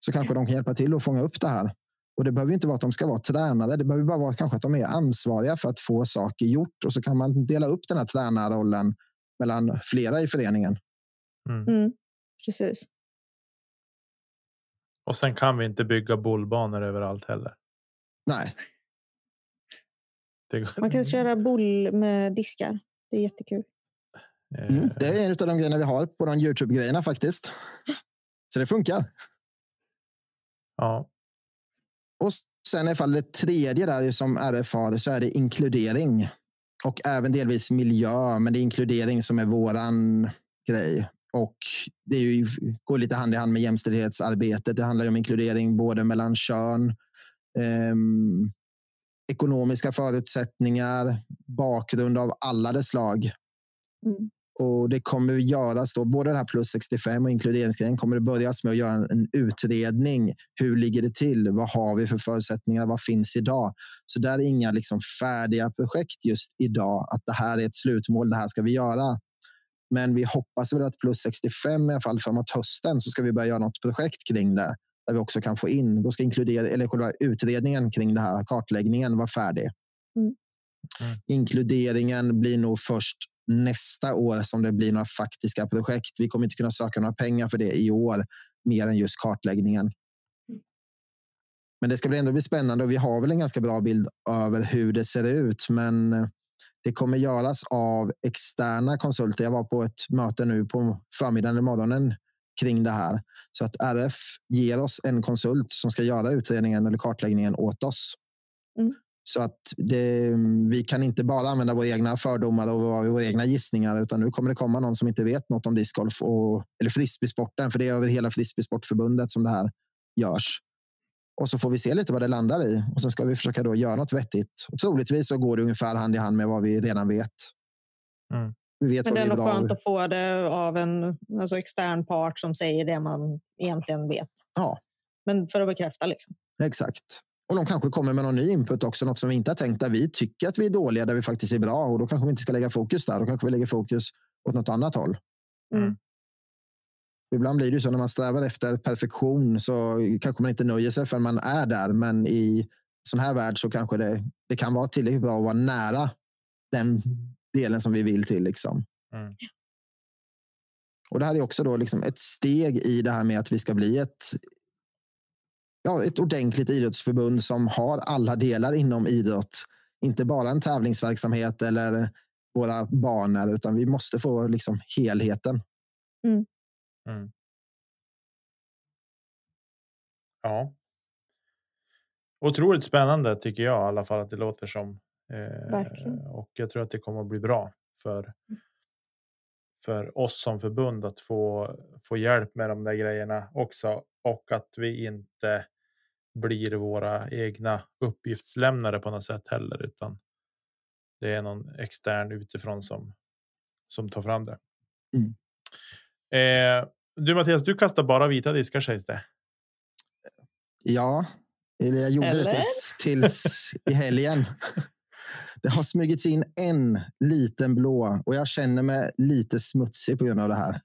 Så kanske de kan hjälpa till att fånga upp det här. Och Det behöver inte vara att de ska vara tränare. Det behöver bara vara kanske att de är ansvariga för att få saker gjort. Och så kan man dela upp den här tränarrollen mellan flera i föreningen. Mm. Mm, precis. Och sen kan vi inte bygga bollbanor överallt heller. Nej. Man kan köra boll med diskar. Det är jättekul. Mm, det är en av de grejerna vi har på de Youtube-grejerna faktiskt. Så det funkar. Ja. Och sen i fall det tredje där som RF har så är det inkludering. Och även delvis miljö, men det är inkludering som är våran grej. Och det är ju, går lite hand i hand med jämställdhetsarbetet. Det handlar om inkludering både mellan kön, eh, ekonomiska förutsättningar, bakgrund av alla dess slag. Mm. Och det kommer göras då, både det här plus 65 och inkluderingsgrejen kommer det börjas med att göra en utredning. Hur ligger det till? Vad har vi för förutsättningar? Vad finns idag? Så där är inga liksom färdiga projekt just idag. Att det här är ett slutmål. Det här ska vi göra. Men vi hoppas väl att plus 65 i alla fall framåt hösten så ska vi börja göra något projekt kring det där vi också kan få in. Då ska inkludera eller själva utredningen kring det här kartläggningen vara färdig. Mm. Mm. Inkluderingen blir nog först nästa år som det blir några faktiska projekt. Vi kommer inte kunna söka några pengar för det i år, mer än just kartläggningen. Men det ska ändå bli spännande och vi har väl en ganska bra bild över hur det ser ut. Men Det kommer göras av externa konsulter. Jag var på ett möte nu på förmiddagen eller morgonen kring det här. Så att RF ger oss en konsult som ska göra utredningen eller kartläggningen åt oss. Mm. Så att det, vi kan inte bara använda våra egna fördomar och våra, våra egna gissningar, utan nu kommer det komma någon som inte vet något om discgolf och, eller frisbeesporten, för det är över hela frisbeesportförbundet som det här görs. Och så får vi se lite vad det landar i och så ska vi försöka då göra något vettigt. Och troligtvis så går det ungefär hand i hand med vad vi redan vet. Mm. Vi vet Men det är nog skönt att få det av en alltså extern part som säger det man egentligen vet. Ja. Men för att bekräfta liksom. Exakt. Och de kanske kommer med någon ny input också, något som vi inte har tänkt där vi tycker att vi är dåliga, där vi faktiskt är bra och då kanske vi inte ska lägga fokus där. Då kanske vi lägger fokus åt något annat håll. Mm. Ibland blir det ju så när man strävar efter perfektion så kanske man inte nöjer sig förrän man är där. Men i sån här värld så kanske det, det kan vara tillräckligt bra att vara nära den delen som vi vill till. Liksom. Mm. Och det här är också då liksom ett steg i det här med att vi ska bli ett, ja, ett ordentligt idrottsförbund som har alla delar inom idrott. Inte bara en tävlingsverksamhet eller våra banor, utan vi måste få liksom helheten. Mm. Ja. Otroligt spännande tycker jag i alla fall att det låter som. Eh, Verkligen. och jag tror att det kommer att bli bra för. För oss som förbund att få få hjälp med de där grejerna också och att vi inte blir våra egna uppgiftslämnare på något sätt heller, utan det är någon extern utifrån som som tar fram det. Mm. Eh, du Mattias, du kastar bara vita diskar sägs det. Ja, eller jag gjorde Eller? det tills, tills i helgen. Det har smugits in en liten blå och jag känner mig lite smutsig på grund av det här.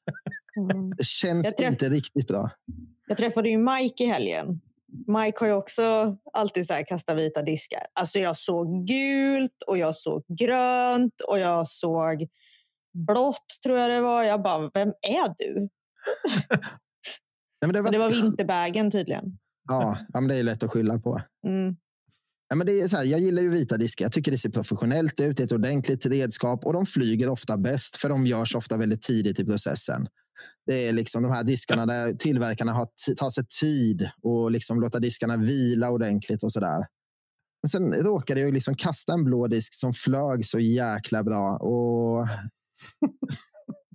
Mm. Det känns träff- inte riktigt bra. Jag träffade ju Mike i helgen. Mike har ju också alltid så här kastat vita diskar. Alltså jag såg gult och jag såg grönt och jag såg blått tror jag det var. Jag bara, vem är du? *laughs* Nej, men det, Men det var vinterbagen tydligen. ja, ja, men det är lätt att skylla på. Mm. Ja, men det är så här, jag gillar ju vita diskar. Jag tycker det ser professionellt ut. Det är ett ordentligt redskap och de flyger ofta bäst för de görs ofta väldigt tidigt i processen. Det är liksom de här diskarna där tillverkarna har tar sig tid och liksom låta diskarna vila ordentligt och sådär. Men sen råkade jag liksom kasta en blå disk som flög så jäkla bra. Och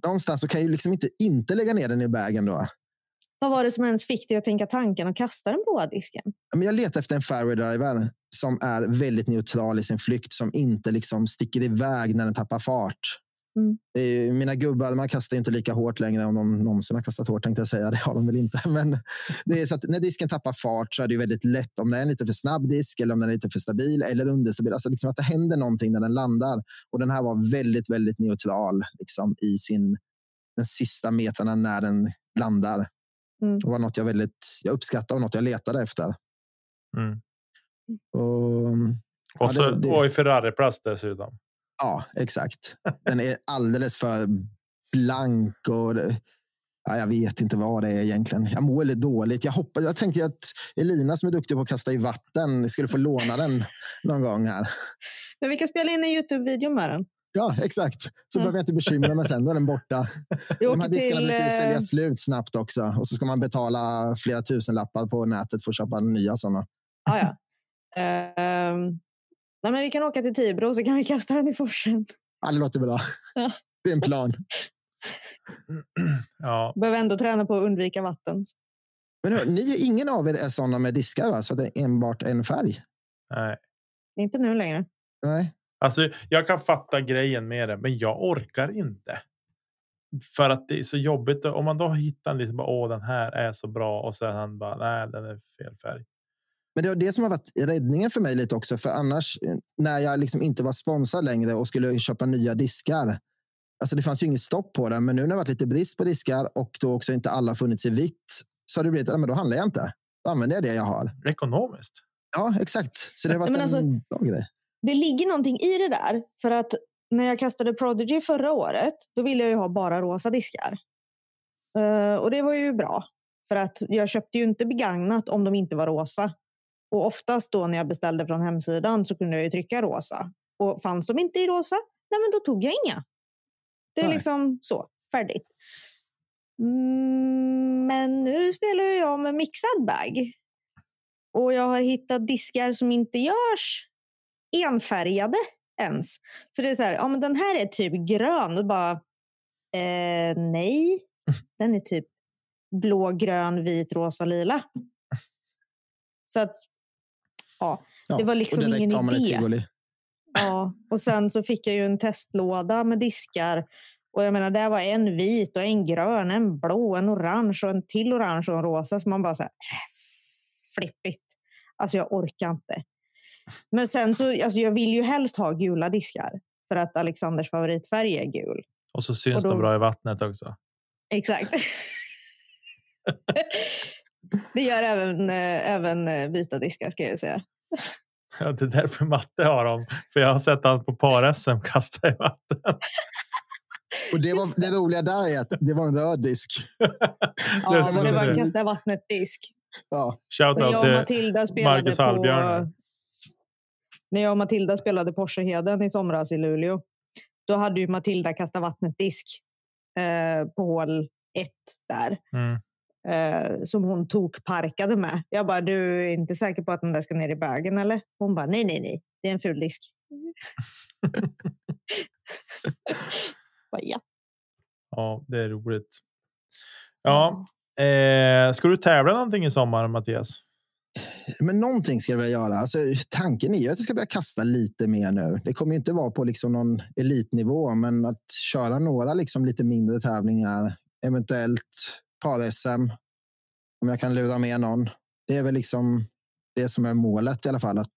*laughs* någonstans så kan jag ju liksom inte inte lägga ner den i bagen då. Vad var det som ens fick dig att tänka tanken och kasta den blåa disken? Men jag letar efter en fairway driver som är väldigt neutral i sin flykt, som inte liksom sticker iväg när den tappar fart. Mm. Det är ju, mina gubbar man kastar inte lika hårt längre om de någonsin har kastat hårt, tänkte jag säga. *laughs* Det har de väl inte. Men det är så att när disken tappar fart så är det väldigt lätt om det är lite för snabb disk eller om den är lite för stabil eller understabil. Alltså liksom att det händer någonting när den landar. Och den här var väldigt, väldigt neutral liksom, i sin, den sista metrarna när den landar. Mm. Det var något jag, väldigt, jag uppskattade och något jag letade efter. Mm. Och, Och, Ja, så, det- det- och i Ferrari-plast dessutom. ja, exakt. Den är alldeles för blank och det, ja, jag vet inte vad det är egentligen. Jag mår väldigt dåligt. Jag, hoppas, jag tänkte att Elina som är duktig på att kasta i vatten skulle få låna den någon gång här. Men vi kan spela in en Youtube-video med den. Ja, exakt. Så Mm. behöver jag inte bekymra mig sen. Då är den borta. *laughs* Vi De här diskarna till... brukar ju eh, sälja slut snabbt också. Och så ska man betala flera tusen lappar på nätet för att köpa nya sådana. Ah, ja. Ehm, nej, men vi kan åka till Tibro och så kan vi *laughs* kasta den i forsen. Ja, det låter bra. Det är en plan. *clears throat* Ja, Behöver ändå träna på att undvika vatten. Men hör, ni, ingen av er är sådana med diskar, va? så det är enbart en färg? nej. Inte nu längre. Nej. Alltså, jag kan fatta grejen med det, men jag orkar inte. För att det är så jobbigt. Om man då hittar en liten, bara, åh, den här är så bra och sen han bara, nej, den är fel färg. Men det var det som har varit räddningen för mig lite också. För annars, eh, när jag liksom inte var sponsrad längre och skulle köpa nya diskar. Alltså det fanns ju inget stopp på det, men nu när det varit lite brist på diskar och då också inte alla funnits i vitt så har det blivit, ja, men då handlar jag inte. Då använder jag det jag har. Ekonomiskt. Ja, exakt. Så det har varit Men alltså- en bra grej. Det ligger någonting i det där. För att när jag kastade Prodigy förra året, då ville jag ju ha bara rosa diskar. Eh, och det var ju bra. För att jag köpte ju inte begagnat om de inte var rosa. Och oftast då när jag beställde från hemsidan så kunde jag ju trycka rosa. Och fanns de inte i rosa, nej men då tog jag inga. Det är Nej. liksom så, färdigt. Mm, Men nu spelar jag med mixad bag. Och jag har hittat diskar som inte görs enfärgade ens. Så det är så här, ja men den här är typ grön. Och bara, eh, nej, *laughs* den är typ blå, grön, vit, rosa, lila. Så att, ja. Ja, Det var liksom och ingen tar man ett idé. tivoli. Ja, och sen så fick jag ju en testlåda med diskar. Och jag menar, där var en vit och en grön, en blå, en orange och en till orange och en rosa. Så man bara så här, äh, flippigt. Alltså jag orkar inte. Men sen så, alltså jag vill ju helst ha gula diskar. För att Alexanders favoritfärg är gul. Och så syns Och då- de bra i vattnet också. Exakt. *laughs* Det gör även, eh, även eh, vita diskar ska jag säga. *laughs* Ja, det är därför Matte har dem. För jag har sett han på par-SM kasta i vatten. *laughs* Och det, var, det roliga där är att det var en röd disk. *laughs* Ja, det var ser. kasta vattnet disk. Ja, När Shoutout jag och till Matilda spelade Marcus på... Hallbjörn. När jag och Matilda spelade Porscheheden i somras i Luleå. Då hade ju Matilda kastat vattnet disk eh, på hål ett där. Mm. Eh, som hon tokparkade med. Jag bara, du är inte säker på att den där ska ner i bögen eller? Hon bara, nej, nej, nej. Det är en ful disk. *laughs* bara, ja. Ja, det är roligt. Ja, eh, ska du tävla någonting i sommar, Mattias? men någonting ska jag väl göra. Alltså, tanken är ju att jag ska börja kasta lite mer nu. Det kommer ju inte vara på liksom någon elitnivå, men att köra några liksom lite mindre tävlingar. Eventuellt par-SM. Om jag kan lura med någon. Det är väl liksom det som är målet i alla fall. Att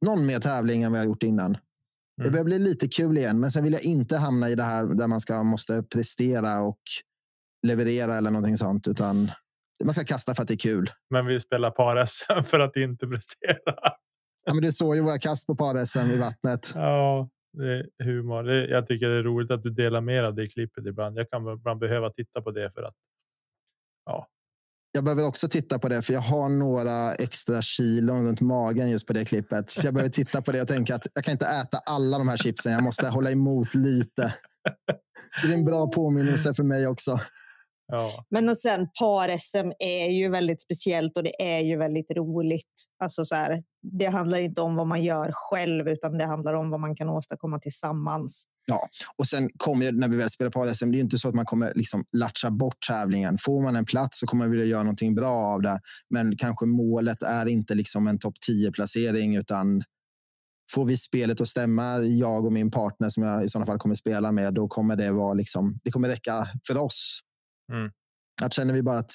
någon mer tävling än vad jag gjort innan. Det Mm. börjar bli lite kul igen, men sen vill jag inte hamna i det här där man ska, måste prestera och leverera eller någonting sånt, utan man ska kasta för att det är kul. Men vi spelar par-SM för att inte prestera. Ja, men du såg ju våra kast på par-SM i vattnet. Ja, det är humor. Det, jag tycker det är roligt att du delar mer av det klippet ibland. Jag kan ibland behöva titta på det för att jag behöver också titta på det, för jag har några extra kilon runt magen just på det klippet. Så jag behöver titta på det och tänka att jag kan inte äta alla de här chipsen. Jag måste hålla emot lite. Så det är en bra påminnelse för mig också ja, Men och sen par-SM är ju väldigt speciellt och det är ju väldigt roligt. Alltså så här, det handlar inte om vad man gör själv utan det handlar om vad man kan åstadkomma tillsammans. Och sen kommer när vi väl spelar par-SM, det är inte så att man kommer liksom latcha bort tävlingen. Får man en plats så kommer man vilja göra någonting bra av det. Men kanske målet är inte liksom en topp 10-placering, utan får vi spelet att stämma, jag och min partner som jag i sådana fall kommer spela med, då kommer det vara liksom, det kommer räcka för oss. Mm. Att känner vi bara att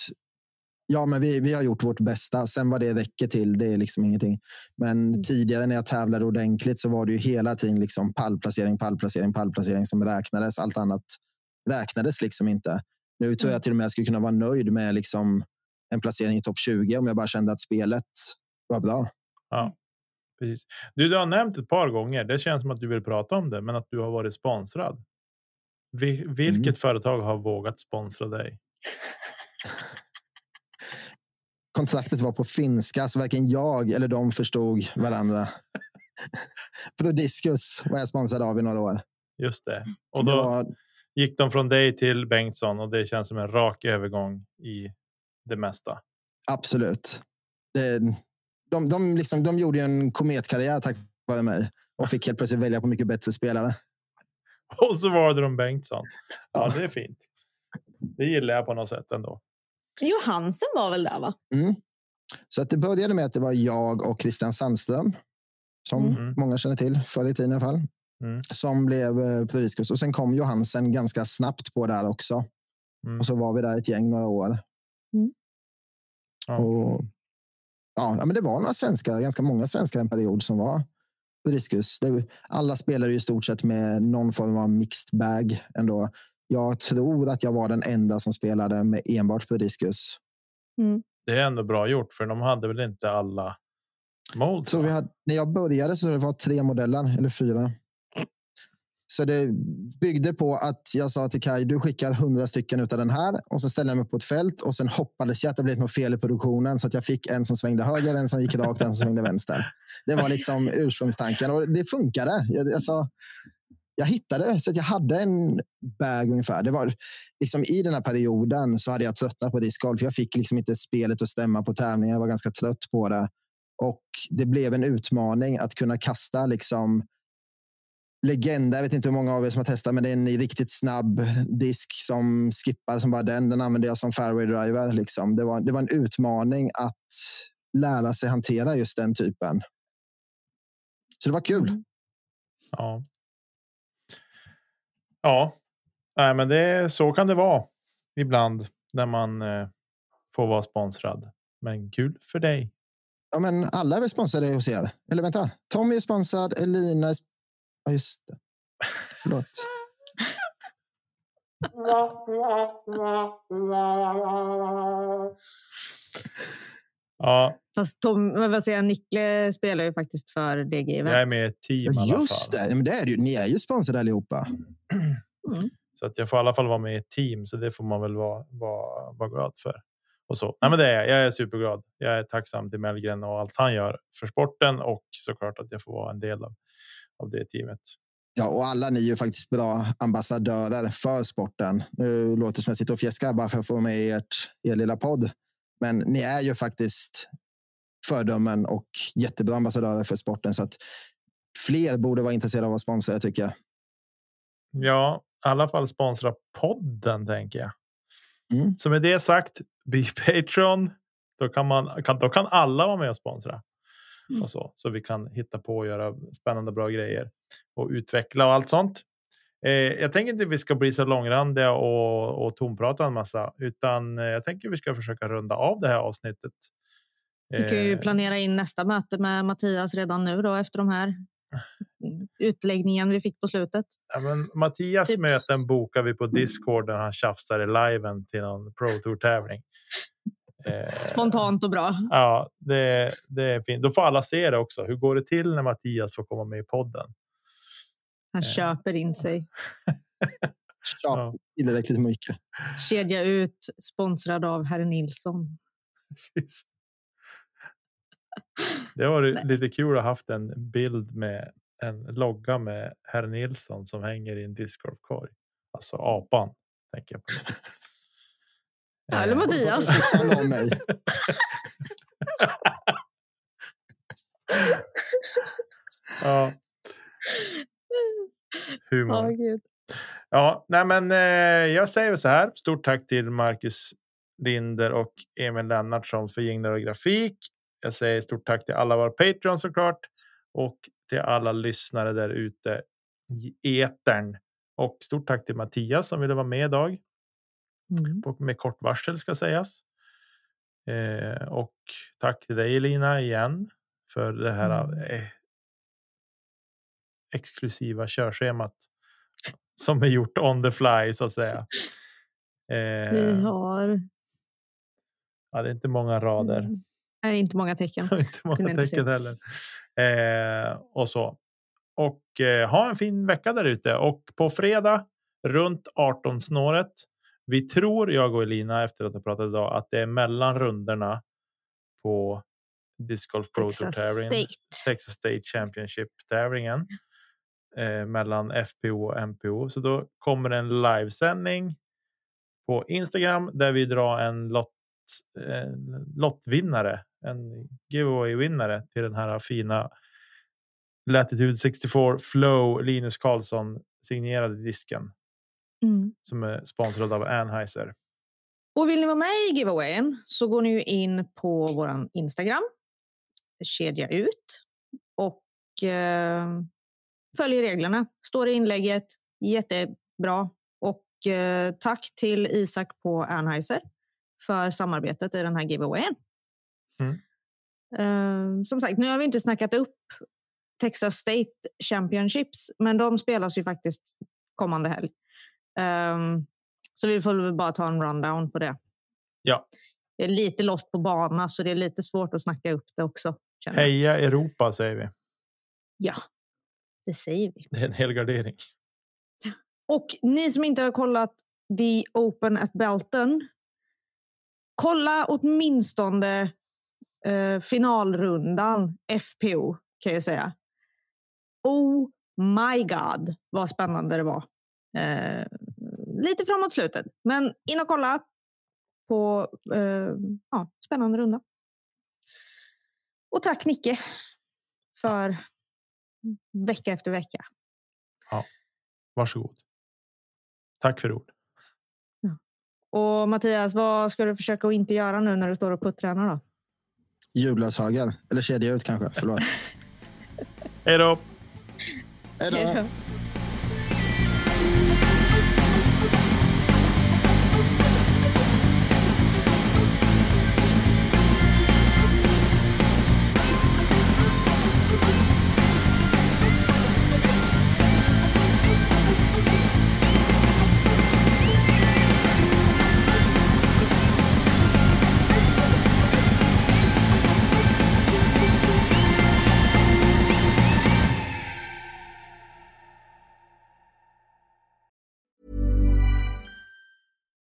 ja, men vi, vi har gjort vårt bästa. Sen vad det räcker till, det är liksom ingenting. Men Mm. tidigare när jag tävlade ordentligt så var det ju hela tiden liksom pallplacering, pallplacering, pallplacering som räknades. Allt annat räknades liksom inte. Nu tror Mm. jag till och med jag skulle kunna vara nöjd med liksom en placering i topp 20 om jag bara kände att spelet var bra. precis. Du, du har nämnt ett par gånger. Det känns som att du vill prata om det, men att du har varit sponsrad. Vi, vilket Mm. företag har vågat sponsra dig? *laughs* Kontraktet var på finska, så varken jag eller de förstod varandra. *laughs* Prodiscus var jag sponsrad av i några år. Just det. Och Det då var, gick de från dig till Bengtsson och det känns som en rak övergång i det mesta. Absolut. Det, de, de, liksom, de gjorde en kometkarriär tack vare mig och *laughs* fick helt plötsligt välja på mycket bättre spelare. *laughs* Och så var det de Bengtsson. Ja, Ja. det är fint. Det gillar jag på något sätt ändå. Johansen var väl där va? Mm. Så att det började med att det var jag och Christian Sandström, som Mm. många känner till förr i tiden i alla fall, Mm. som blev eh, Prodiscus. Och sen kom Johansen ganska snabbt på där också. Mm. Och så var vi där ett gäng några år. Ja. Och, ja, ja, men det var några svenskar, ganska många svenskar en period som var Det, alla spelade ju i stort sett med någon form av mixed bag ändå. Jag tror att jag var den enda som spelade med enbart Prodiscus. Det är ändå bra gjort för de hade väl inte alla molds. Så vi hade, när jag började så det var tre modeller, eller fyra. Så det byggde på att jag sa till Kai, du skickar hundra stycken utav den här och så ställde jag mig på ett fält och sen hoppades jag att det blev något fel i produktionen så att jag fick en som svängde höger, en som gick rakt, en som svängde vänster. Det var liksom ursprungstanken och det funkade. Jag, alltså, jag hittade så att jag hade en bag ungefär. Det var liksom i den här perioden så hade jag tröttnat på discgolf. Jag fick liksom inte spelet att stämma på tävlingar. Jag var ganska trött på det och det blev en utmaning att kunna kasta liksom legenda. Jag vet inte hur många av er som har testat, men det är en riktigt snabb disk som skippar som bara den. Den använder jag som fairway driver. Liksom. Det, var, det var en utmaning att lära sig hantera just den typen. Så det var kul. Mm. Ja. Ja, Nej, men det, så kan det vara ibland när man eh, får vara sponsrad. Men kul för dig. Ja, men alla är väl sponsrade hos er? Eller vänta, Tommy är sponsrad, Elina är... Ja, just det. Förlåt. Ja. Fast Tom, vad säger, Nikle spelar ju faktiskt för DG Events. Jag är med i ett team ja, Just det, men det är ju, ni är ju sponsrade allihopa. Mm. Så att jag får i alla fall vara med i ett team, så det får man väl vara, vara, vara glad för. Och så. Nej, men det är jag. är superglad. Jag är tacksam till Mellgren och allt han gör för sporten och såklart att jag får vara en del av, av det teamet. Ja, och alla ni är ju faktiskt bra ambassadörer för sporten. Nu låter det som jag sitter och fjäskar bara för att få med i ert, er lilla podd. Men ni är ju faktiskt fördömen och jättebra ambassadörer för sporten. Så att fler borde vara intresserade av att sponsra, tycker jag. Ja, i alla fall sponsra podden tänker jag. Mm. Så med det sagt, *laughs* bli Patreon. Då kan, man, kan, då kan alla vara med och sponsra. Mm. Och så, så vi kan hitta på och göra spännande bra grejer och utveckla och allt sånt. Eh, jag tänker inte att vi ska bli så långrandiga och, och tomprata en massa, utan eh, jag tänker att vi ska försöka runda av det här avsnittet. Vi kan ju eh. planera in nästa möte med Mattias redan nu då efter de här utläggningen vi fick på slutet. Ja, men Mattias typ. möten bokar vi på Discord när han tjafsar i liven till någon Pro Tour tävling. Eh, Spontant och bra. Ja, det, det är fint. Då får alla se det också. Hur går det till när Mattias får komma med i podden? Han eh. köper in sig. *laughs* ja. Tillräckligt mycket. Kedja ut, sponsrad av herr Nilsson. Precis. Det var lite kul att haft en bild med en logga med herr Nilsson som hänger i en discgolfkorg. Alltså apan tänker jag på. Ja, eller eh, Mattias. *laughs* ja. Humor. Oh, ja, nej, men eh, jag säger så här. Stort tack till Marcus Linder och Emil Lennartsson för jinglar och grafik. Jag säger stort tack till alla våra Patreon såklart och till alla lyssnare där ute i etern. Och stort tack till Mattias som ville vara med idag. Mm. med kort varsel ska sägas. Eh, och tack till dig Elina igen för det här mm. eh, exklusiva körschemat som är gjort on the fly så att säga. Eh, Vi har. Ja, det är inte många rader. Mm. Nej, inte många tecken. *laughs* inte många tecken heller. Eh, och så. Och eh, ha en fin vecka där ute. Och på fredag runt 18 snåret. Vi tror, jag och Elina, efter att ha pratat idag, att det är mellan runderna på Disc Golf Pro Tour tävlingen. Texas State Championship tävlingen. Eh, mellan FPO och MPO. Så då kommer en livesändning på Instagram där vi drar en lott, eh, lottvinnare en giveaway vinnare till den här fina Latitude 64 Flow Linus Karlsson signerade disken mm. som är sponsrad av Anheuser. Och vill ni vara med i giveawayen så går ni in på vår Instagram, kedja ut och eh, följer reglerna. Står i inlägget. Jättebra. Och eh, tack till Isak på Anheuser för samarbetet i den här giveawayen. Mm. Uh, som sagt, nu har vi inte snackat upp Texas State Championships, men de spelas ju faktiskt kommande helg. Um, så vi får väl bara ta en rundown på det. Ja. Det är lite lost på bana, så det är lite svårt att snacka upp det också. Heja Europa säger vi. Ja, det säger vi. Det är en helgardering. Och ni som inte har kollat The Open at Belton. Kolla åtminstone eh, finalrundan FPO kan jag säga. Oh My God, vad spännande det var. Eh, lite framåt slutet, men in och kolla på eh, ja, spännande runda. Och tack Nicke för vecka efter vecka. Varsågod. Tack för ord. Och Mattias, vad ska du försöka att inte göra nu när du står och puttränar då? Julglasögon. Eller kedja ut kanske. Förlåt. *laughs* Hej då! Hej då.